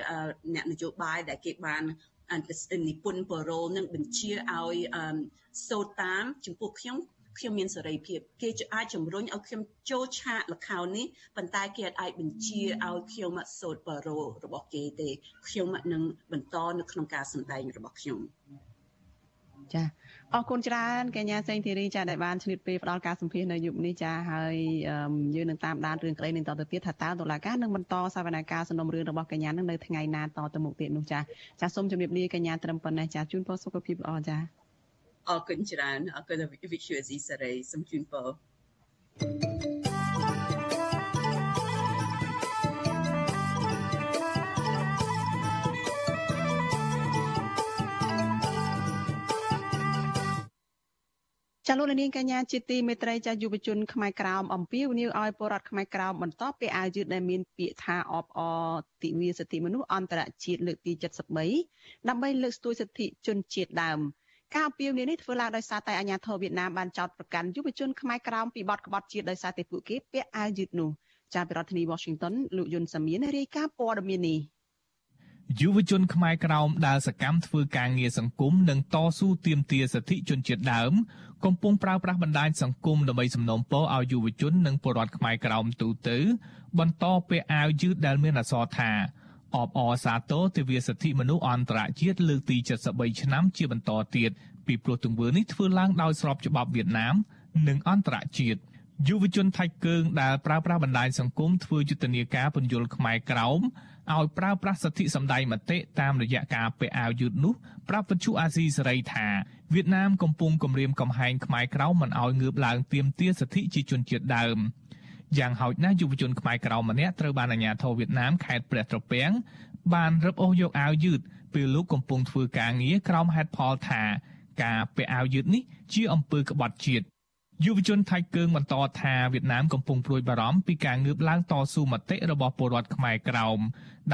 អ្នកនយោបាយដែលគេបាននិពន្ធបរោនឹងបញ្ជាឲ្យសូត្រតាម ចំពោះខ្ញុំខ្ញុំមានសេរីភាពគេអាចជំរុញឲ្យខ្ញុំចូលឆាកល្ខោននេះប៉ុន្តែគេអាចបញ្ជាឲ្យខ្ញុំសូត្របារោរបស់គេទេខ្ញុំនឹងបន្តនៅក្នុងការសម្ដែងរបស់ខ្ញុំ ចាអរគុណច្រើនកញ្ញាសេងធីរីចាដែលបានឆ្លៀតពេលផ្ដល់ការសម្ភាសនៅយុគនេះចាហើយយើងនឹងតាមដានរឿងក្តីនឹងតទៅទៀតថាតើតុលាការនឹងបន្តសវនកម្មសំណុំរឿងរបស់កញ្ញានឹងនៅថ្ងៃណាតទៅមុខទៀតនោះចាចាសូមជម្រាបលាកញ្ញាត្រឹមប៉ុណ្ណេះចាជូនពរសុខភាពល្អចាអរគុណច្រើនអរគុណវិទ្យុអេស៊ីសេរីសូមជូនពរ ចាលោកនាងកញ្ញាជាទីមេត្រីចាយុវជនខ្មែរក្រោមអំពាវនាវឲ្យពលរដ្ឋខ្មែរក្រោមបន្តពាក់អាវយឺតដែលមានពាក្យថាអបអទិវាសិទ្ធិមនុស្សអន្តរជាតិលើកទី73ដើម្បីលើកស្ទួយសិទ្ធិជនជាតិដើមការអំពាវនាវនេះធ្វើឡើងដោយសារតែអាញាធរវៀតណាមបានចោទប្រកាន់យុវជនខ្មែរក្រោមពីបទក្បត់ជាតិដោយសារតែពួកគេពាក់អាវយឺតនោះចាពីរដ្ឋធានី Washington លោកយុនសាមៀនរាយការណ៍ព័ត៌មាននេះ យុវជនខ្មែរក្រោមដែលសកម្មធ្វើការងារសង្គមនិងតស៊ូទាមទារសិទ្ធិជនជាតិដើមកំពុងប្រើប្រាស់បណ្ដាញសង្គមដើម្បីសំណូមពរឲ្យយុវជននិងពលរដ្ឋខ្មែរក្រោមទូទៅ បន្តពាក់អាវយឺតដែលមានអក្សរថាអបអរសាទរទិវាសិទ្ធិមនុស្សអន្តរជាតិលើកទី73ឆ្នាំជាបន្តទៀតពីព្រោះទង្វើនេះធ្វើឡើងដោយស្របច្បាប់វៀតណាម និងអន្តរជាតិយុវជនថៃកើងដែលប្រើប្រាស់បណ្ដាញសង្គមធ្វើយុទ្ធនាការពន្យល់ខ្មែរក្រោម ឲ្យប្រើប្រាស់សិទ្ធិសម្ដែងមតិតាមរយៈការពាក់អាវយឺតនោះប្រាប់វិទ្យុអាស៊ីសេរីថាវៀតណាមកំពុងគំរាមកំហែងខ្មែរក្រោមមិនឲ្យងើបឡើងទាមទារសិទ្ធិជាជនជាតិដើមយ៉ាងហោចណាស់យុវជនខ្មែរក្រៅម្នាក់ត្រូវបានអាជ្ញាធរវៀតណាមខេត្តព្រះត្រពាំងបានរឹបអូសយកអាវយឺតពេលលោកកំពុងធ្វើការងារក្រោមហេតុផលថាការពាក់អាវយឺតនេះជាអំពើក្បត់ជាតិ យុវជនថៃកើងបន្តថាវៀតណាមកំពុងព្រួយបារម្ភពីការងើបឡើងតស៊ូមតិរបស់ពលរដ្ឋខ្មែរក្រោម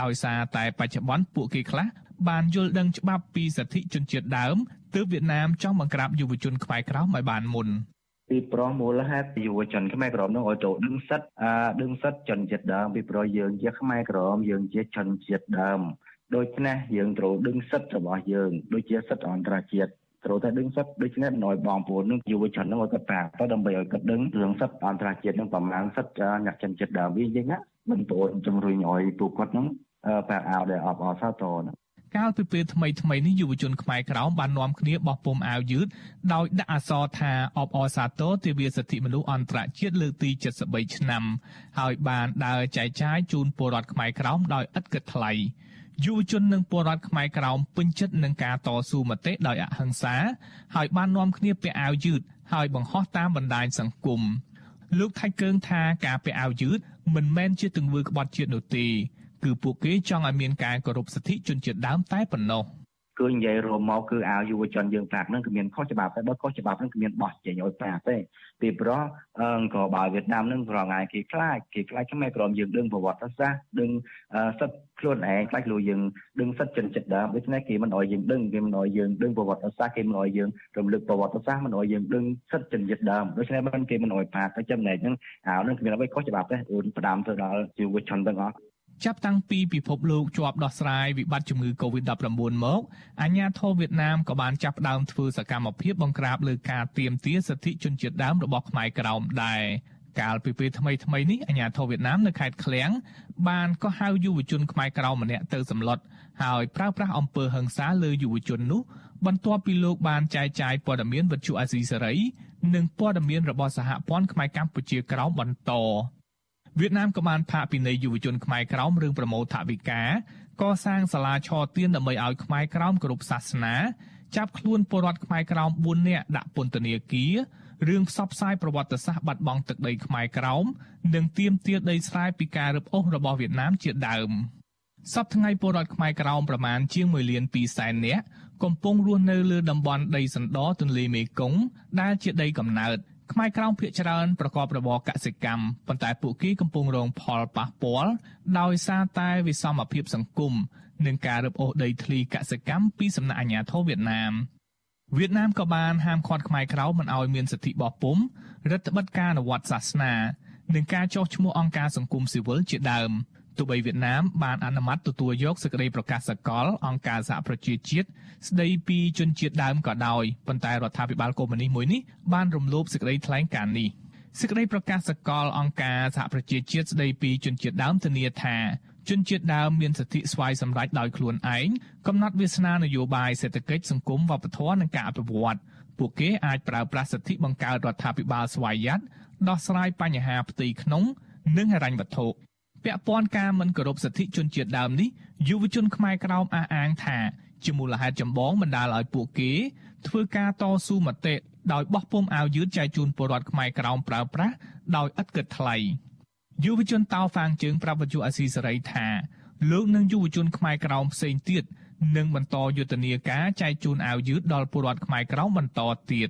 ដោយសារតែបច្ចុប្បន្នពួកគេខ្លះបានយល់ដឹងច្បាប់ពីសិទ្ធិជនជាតិដើមទើបវៀតណាមចង់បង្ក្រាបយុវជនខ្មែរក្រោមឲ្យបានមុន។ពីព្រោះមូលហេតុយុវជនខ្មែរក្រមនោះឲ្យចូលដឹងសិទ្ធអឺដឹងសិទ្ធជនជាតិដើមពីព្រោះយើងជាខ្មែរក្រមយើងជាជនជាតិដើមដូច្នេះយើងត្រូវដឹងសិទ្ធរបស់យើងដូចជាសិទ្ធអន្តរជាតិ ត្រូវតែដឹងសិទ្ធដូច្នេះណយបងប្អូននឹងយុវជននឹងឲ្យគាត់ប្រាប់ទៅដើម្បីឲ្យគាត់ដឹងរឿងសិទ្ធអន្តរជាតិនឹងប្រមាណសិទ្ធអ្នកជនជាតិដើមវិញចឹងណាមិនប្អូនជំរុញឲ្យពួកគាត់នឹងប្រាប់ឲ្យដែលអបអរសាទរហ្នឹងកាលពីពេលថ្មីថ្មីនេះយុវជនខ្មែរក្រោមបាននាំគ្នាបោះពុម្ពអាវយឺតដោយដាក់អក្សរថាអបអរសាទរទិវាសិទ្ធិមនុស្សអន្តរជាតិលើកទី73ឆ្នាំ ហើយបានដើរចែកចាយជូនពលរដ្ឋខ្មែរក្រោមដោយឥតគិតថ្លៃ យុវជននិងពលរដ្ឋខ្មែរក្រោមពេញចិត្តនឹងការតស៊ូមតិដោយអហិង្សា ហើយបាននាំគ្នាពាក់អាវយឺតហើយបង្ហោះតាមបណ្ដាញសង្គមលោកថៃកើងថាការពាក់អាវយឺតមិនមែនជាទង្វើក្បត់ជាតិនោះទេគឺពួកគេចង់ឲ្យមានការគោរពសិទ្ធិជនជាតិដើមតែប៉ុណ្ណោះ គឺនិយាយរួមមកគឺអាវយុវជនយើងប្រាប់ហ្នឹងគឺមានខុសច្បាប់តែបើខុសច្បាប់ហ្នឹងគឺមានបោះចេញឲ្យប្រាប់ទេពីព្រោះអឺក៏បើវៀតណាមហ្នឹងប្រងាយគេខ្លាចគេខ្លាចខ្មែរក្រមយើងដឹងប្រវត្តិសាស្ត្រដឹងសិទ្ធខ្លួនឯងខ្លាចខ្លួនយើងដឹងសិទ្ធជនចិត្តដើមដូច្នេះគេមិនអោយយើងដឹងគេមិនអោយយើងដឹងប្រវត្តិសាស្ត្រគេមិនអោយយើងរំលឹកប្រវត្តិសាស្ត្រមិនអោយយើងដឹងសិទ្ធជនចិត្តដើមដូច្នេះមិនគេមិនអោយប្រាប់តែចំណែកហ្នឹងអាវហ្នឹងគ្មានអ្វីខុសច្បាប់ទេអូនផ្ដាំទៅដល់យុវជនទាំងអស់ ចាប់តាំងពីពិភពលោកជាប់ដោះស្រាយវិបត្តិជំងឺ Covid-19 មកអាជ្ញាធរវៀតណាមក៏បានចាប់ផ្ដើមធ្វើសកម្មភាពបង្ក្រាបលើការទាមទារសិទ្ធិជនជាតិដើមរបស់ខ្មែរក្រោមដែរកាលពីពេលថ្មីថ្មីនេះអាជ្ញាធរវៀតណាមនៅខេត្តឃ្លៀងបានក៏ហៅយុវជនខ្មែរក្រោមម្នាក់ទៅសម្លុតហើយប្រើប្រាស់អំពើហិង្សាលើយុវជននោះបន្ទាប់ពីលោកបានចែកចាយព័ត៌មានវិទ្យុអាស៊ីសេរីនិងព័ត៌មានរបស់សហព័ន្ធខ្មែរកម្ពុជាក្រោមបន្ត វៀតណាមក៏បានផាកពិន័យយុវជនខ្មែរក្រោមរឿងប្រមូលថវិកាកសាងសាលាឆទានដើម្បីឲ្យខ្មែរក្រោមគ្រប់សាសនាចាប់ខ្លួនពលរដ្ឋខ្មែរក្រោម4នាក់ដាក់ពន្ធនាគាររឿងផ្សព្វផ្សាយប្រវត្តិសាស្ត្របាត់បង់ទឹកដីខ្មែរក្រោមនិងទាមទារដីស្រែពីការរឹបអូសរបស់វៀតណាមជាដើមសប្តាហ៍ថ្ងៃពលរដ្ឋខ្មែរក្រោមប្រមាណជាង1លាន2សែននាក់កំពុងរស់នៅលើតំបន់ដីសណ្ដទន្លេមេគង្គដែលជាដីកំណើត ខ្មែរក្រោមភាគច្រើនប្រកបរបរកសិកម្មប៉ុន្តែពួកគេកំពុងរងផលប៉ះពាល់ដោយសារតែវិសមភាពសង្គមនិងការរឹបអូសដីធ្លីកសិកម្មពីសំណាក់អាជ្ញាធរវៀតណាមវៀតណាមក៏បានហាមឃាត់ខ្មែរក្រោមមិនឲ្យមានសិទ្ធិបោះពុម្ពរដ្ឋបិទការអនុវត្តសាសនានិងការចោះឈ្មោះអង្គការសង្គមស៊ីវិលជាដើម ទទោះបីវៀតណាមបានអនុម័តទទួលយកសេចក្តីប្រកាសសកលអង្គការសហប្រជាជាតិស្តីពីជនជាតិដើមក៏ដោយប៉ុន្តែរដ្ឋាភិបាលកុម្មុយនីសមួយនេះបានរំលោភសេចក្តីថ្លែងការណ៍នេះសេចក្តីប្រកាសសកលអង្គការសហប្រជាជាតិស្តីពីជនជាតិដើមធានាថាជនជាតិដើមមានសិទ្ធិស្វ័យសម្រេចដោយខ្លួនឯងកំណត់វាសនានយោបាយសេដ្ឋកិច្ចសង្គមវប្បធម៌និងការអភិវឌ្ឍពួកគេអាចប្រើប្រាស់សិទ្ធិបង្កើតរដ្ឋាភិបាលស្វ័យយ័តដោះស្រាយបញ្ហាផ្ទៃក្នុង និងហិរញ្ញវត្ថុ ពាក់ព័ន្ធការមិនគោរពសិទ្ធិជនជាតិដើមនេះយុវជនខ្មែរក្រោមអះអាងថាជាមូលហេតុចម្បងបណ្ដាលឲ្យពួកគេធ្វើការតស៊ូមតិដោយបោះពុំអាវយឺតចែកជូនពលរដ្ឋខ្មែរក្រោមប្រើប្រាស់ដោយឥតគិតថ្លៃយុវជនតោហ្វាងជើងប្រាប់វិទ្យុអាស៊ីសេរីថាលោកនិងយុវជនខ្មែរក្រោមផ្សេងទៀតនឹងបន្តយុទ្ធនាការចែកជូនអាវយឺតដល់ពលរដ្ឋខ្មែរក្រោមបន្តទៀត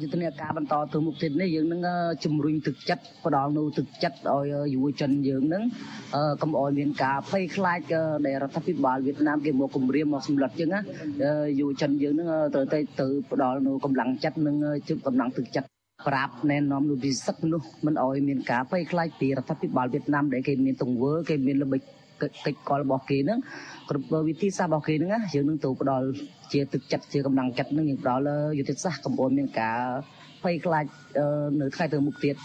យុទ្ធនាការបន្តទៅមុខទៀតនេះយើងនឹងជំរុញទឹកចិត្តផ្ដល់នូវទឹកចិត្តឲ្យយុវជនយើងនឹងកុំឲ្យមានការភ័យខ្លាចដែលរដ្ឋាភិបាលវៀតណាមគេមកគម្រាមមកសម្លុតចឹងណាយុវជនយើងនឹងត្រូវតែទៅផ្ដល់នូវកម្លាំងចិត្តនិងជឹកកម្លាំងទឹកចិត្តប្រាប់ណែនាំលោកពិសិដ្ឋនោះមិនឲ្យមានការភ័យខ្លាចពីរដ្ឋាភិបាលវៀតណាមដែលគេមានទង្វើគេមានល្បិច កិច្ចកលរបស់គេហ្នឹងគ្រប់វិធីសាស្ត្ររបស់គេហ្នឹងយើងនឹងទៅផ្ដល់ជាទឹកចិត្តជាកម្លាំងចិត្តហ្នឹងយើងផ្ដល់យុទ្ធសាស្ត្រកម្ពុជាមានការភ័យខ្លាចនៅថ្ងៃទៅមុខទៀត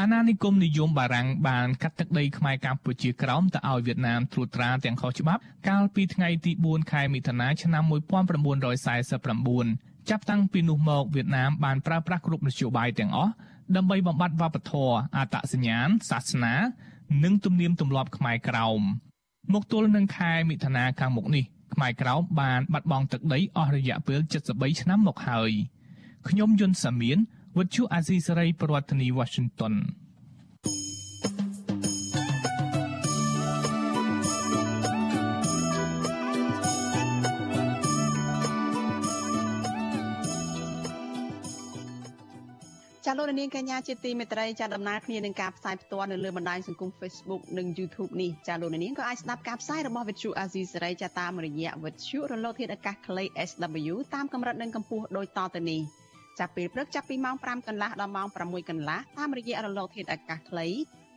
អាណានិគមនិយមបារាំងបានកាត់ទឹកដីខ្មែរកម្ពុជាក្រោមទៅឲ្យវៀតណាមត្រួតត្រាទាំងខុសច្បាប់កាលពីថ្ងៃទី4ខែមិថុនាឆ្នាំ1949ចាប់តាំងពីនោះមកវៀតណាមបានប្រើប្រាស់គ្រប់នយោបាយទាំងអស់ដើម្បីបំបត្តិវប្បធម៌អត្តសញ្ញាណសាសនា និងទំនៀមទម្លាប់ខ្មែរក្រោម មកទល់នឹងខែមិថុនាខាងមុខនេះខ្មែរក្រោមបានបាត់បង់ទឹកដីអស់រយៈពេល73ឆ្នាំមកហើយខ្ញុំយុនសាមៀនវិទ្យុអាស៊ីសេរីប្រធានាធិបតី Washington លោកនាងកញ្ញាជាទីមេត្រីចាដំណើរគ្នានឹងការផ្សាយផ្ទាល់នៅលើបណ្ដាញសង្គម Facebook និង YouTube នេះចាលោកនាងក៏អាចស្ដាប់ការផ្សាយរបស់ Vithu Azizi សេរីចាតាមរយៈ Vithu រលកធាតុអាកាសខ្លី SW តាមកម្រិតនិងកម្ពស់ដូចតទៅនេះចាប់ពេលព្រឹកចាប់ពីម៉ោង5កន្លះដល់ម៉ោង6កន្លះតាមរយៈរលកធាតុអាកាសខ្លី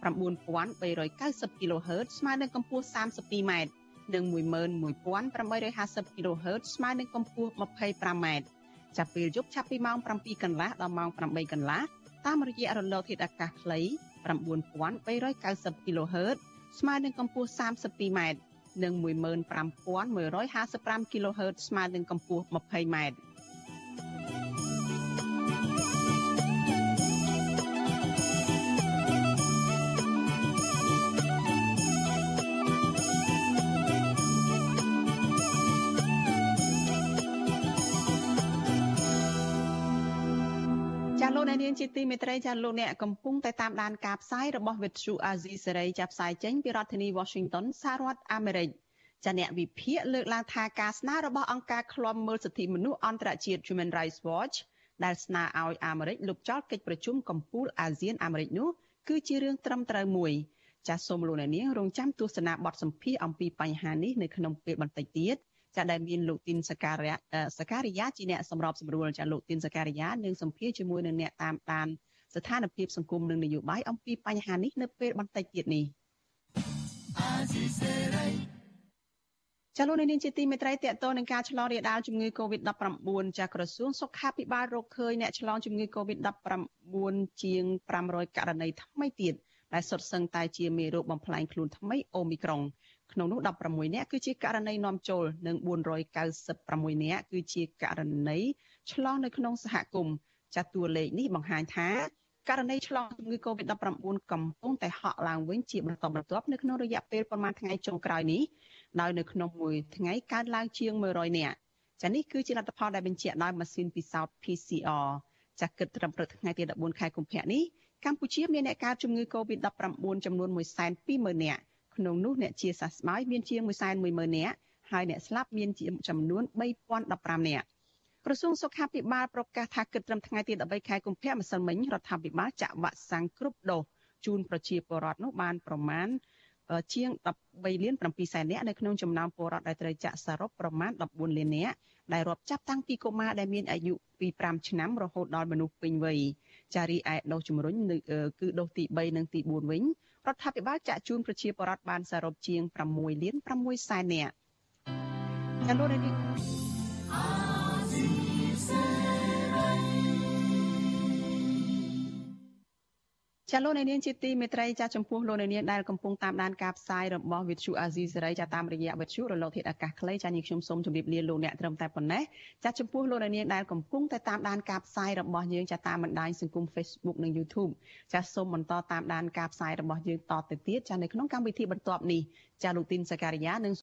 9390 kHz ស្មើនឹងកម្ពស់ 32m និង11850 kHz ស្មើនឹងកម្ពស់ 25m ចាប់ពេលយប់ចាប់ពីម៉ោង7កន្លះដល់ម៉ោង8កន្លះតាមរយៈរលកធាតុអាកាសខ្លី9390 kHz ស្មើនឹងកម្ពស់ 32m និង15155 kHz ស្មើនឹងកម្ពស់ 20m លោកអ្ជាទីមេត្រីចាលោកអ្នកកំពុងតែតាមដានការផ្សាយរបស់ Vithu Azizi សេរីចាប់ផ្សាយចេញពីរដ្ឋធានី Washington សហរដ្ឋអាមេរិកចាអ្នកវិភាគលើកឡើងថាការស្នើរបស់អង្គការឃ្លាំមើលសិទ្ធិមនុស្សអន្តរជាតិ Human Rights Watch ដែលស្នើឲ្យអាមេរិកលុបចោលកិច្ចប្រជុំកំពូលអាស៊ានអាមេរិកនោះគឺជារឿងត្រឹមត្រូវមួយចាសសូមលោកអ្នកនាងរងចាំទស្សនាបទសម្ភាសអំពីបញ្ហានេះនៅក្នុងពេលបន្តិចទៀត ចាដែលមានលោកទីនសការីសការីយ៉ាជាអ្នកសម្របសម្រួលចាលោកទីនសការីយ៉ានឹងសម្ភាសជាមួយនឹងអ្នកតាមដានស្ថានភាពសង្គមនិងនយោបាយអំពីបញ្ហានេះនៅពេលបន្តិចទៀតនេះចលនានេះជាទីមេត្រីតកតនឹងការឆ្លងរាលដាលជំងឺ Covid-19 ចាក្រសួងសុខាភិបាលរកឃើញអ្នកឆ្លងជំងឺ Covid-19 ជាង500ករណីថ្មីទៀតដែលសុទ្ធសឹងតែជាមេរោគបំផ្លាញខ្លួនថ្មីអូមីក្រុង ក្នុងនោះ16នាក់គឺជាករណីនាំចូលនិង496នាក់គឺជាករណីឆ្លងនៅក្នុងសហគមន៍ចាត់តួលេខនេះបង្ហាញថាករណីឆ្លងជំងឺ Covid-19 កំពុងតែហក់ឡើងវិញជាបន្តបន្ទាប់នៅក្នុងរយៈពេលប្រមាណថ្ងៃចុងក្រោយនេះដោយនៅក្នុងមួយថ្ងៃកើនឡើងជាង100នាក់ចានេះគឺជាលទ្ធផលដែលបញ្ជាក់ដោយម៉ាស៊ីនពិសោធន៍ PCR ចាគិតត្រឹមព្រឹកថ្ងៃទី14ខែកុម្ភៈនេះកម្ពុជាមានអ្នកកើតជំងឺ Covid-19 ចំនួន120,000នាក់ ក្នុងនោះអ្នកជាសះស្បើយមានជាង110,000នាក់ហើយអ្នកស្លាប់មានជាចំនួន3015នាក់ក្រសួងសុខាភិបាលប្រកាសថាគិតត្រឹមថ្ងៃទី13ខែកុម្ភៈម្សិលមិញរដ្ឋាភិបាលចាក់វ៉ាក់សាំងគ្រប់ដូសជូនប្រជាពលរដ្ឋនោះបានប្រមាណជាង13លាន7សែននាក់នៅក្នុងចំណោមពលរដ្ឋដែលត្រូវចាក់សរុបប្រមាណ14លាននាក់ដែលរាប់ចាប់តាំងពីកុមារដែលមានអាយុពី5ឆ្នាំរហូតដល់មនុស្សពេញវ័យចារីឯដូសជំរុញគឺដូសទី3និងទី4វិញ រដ្ឋាភិបាលចាក់ជូនប្រជាពលរដ្ឋបានសរុបជាង6លាន6សែននាក់ចាលោកនា ចាលោកនាងជាទីមេត្រីចាចំពោះលោកនាងដែលកំពុងតាមដានការផ្សាយរបស់វិទ្យុអាស៊ីសេរីចាតាមរយៈវិទ្យុរលកធាតុអាកាសខ្លីចានាងខ្ញុំសូមជម្រាបលាលោកអ្នកត្រឹមតែប៉ុណ្ណេះចាចំពោះលោកនាងដែលកំពុងតែតាមដានការផ្សាយរបស់យើងចាតាមបណ្ដាញសង្គម Facebook និង YouTube ចាសូមបន្តតាមដានការផ្សាយរបស់យើងតទៅទៀតចានៅក្នុងកម្មវិធីបន្ទាប់នេះចាលោកទីនសការីយ៉ានឹង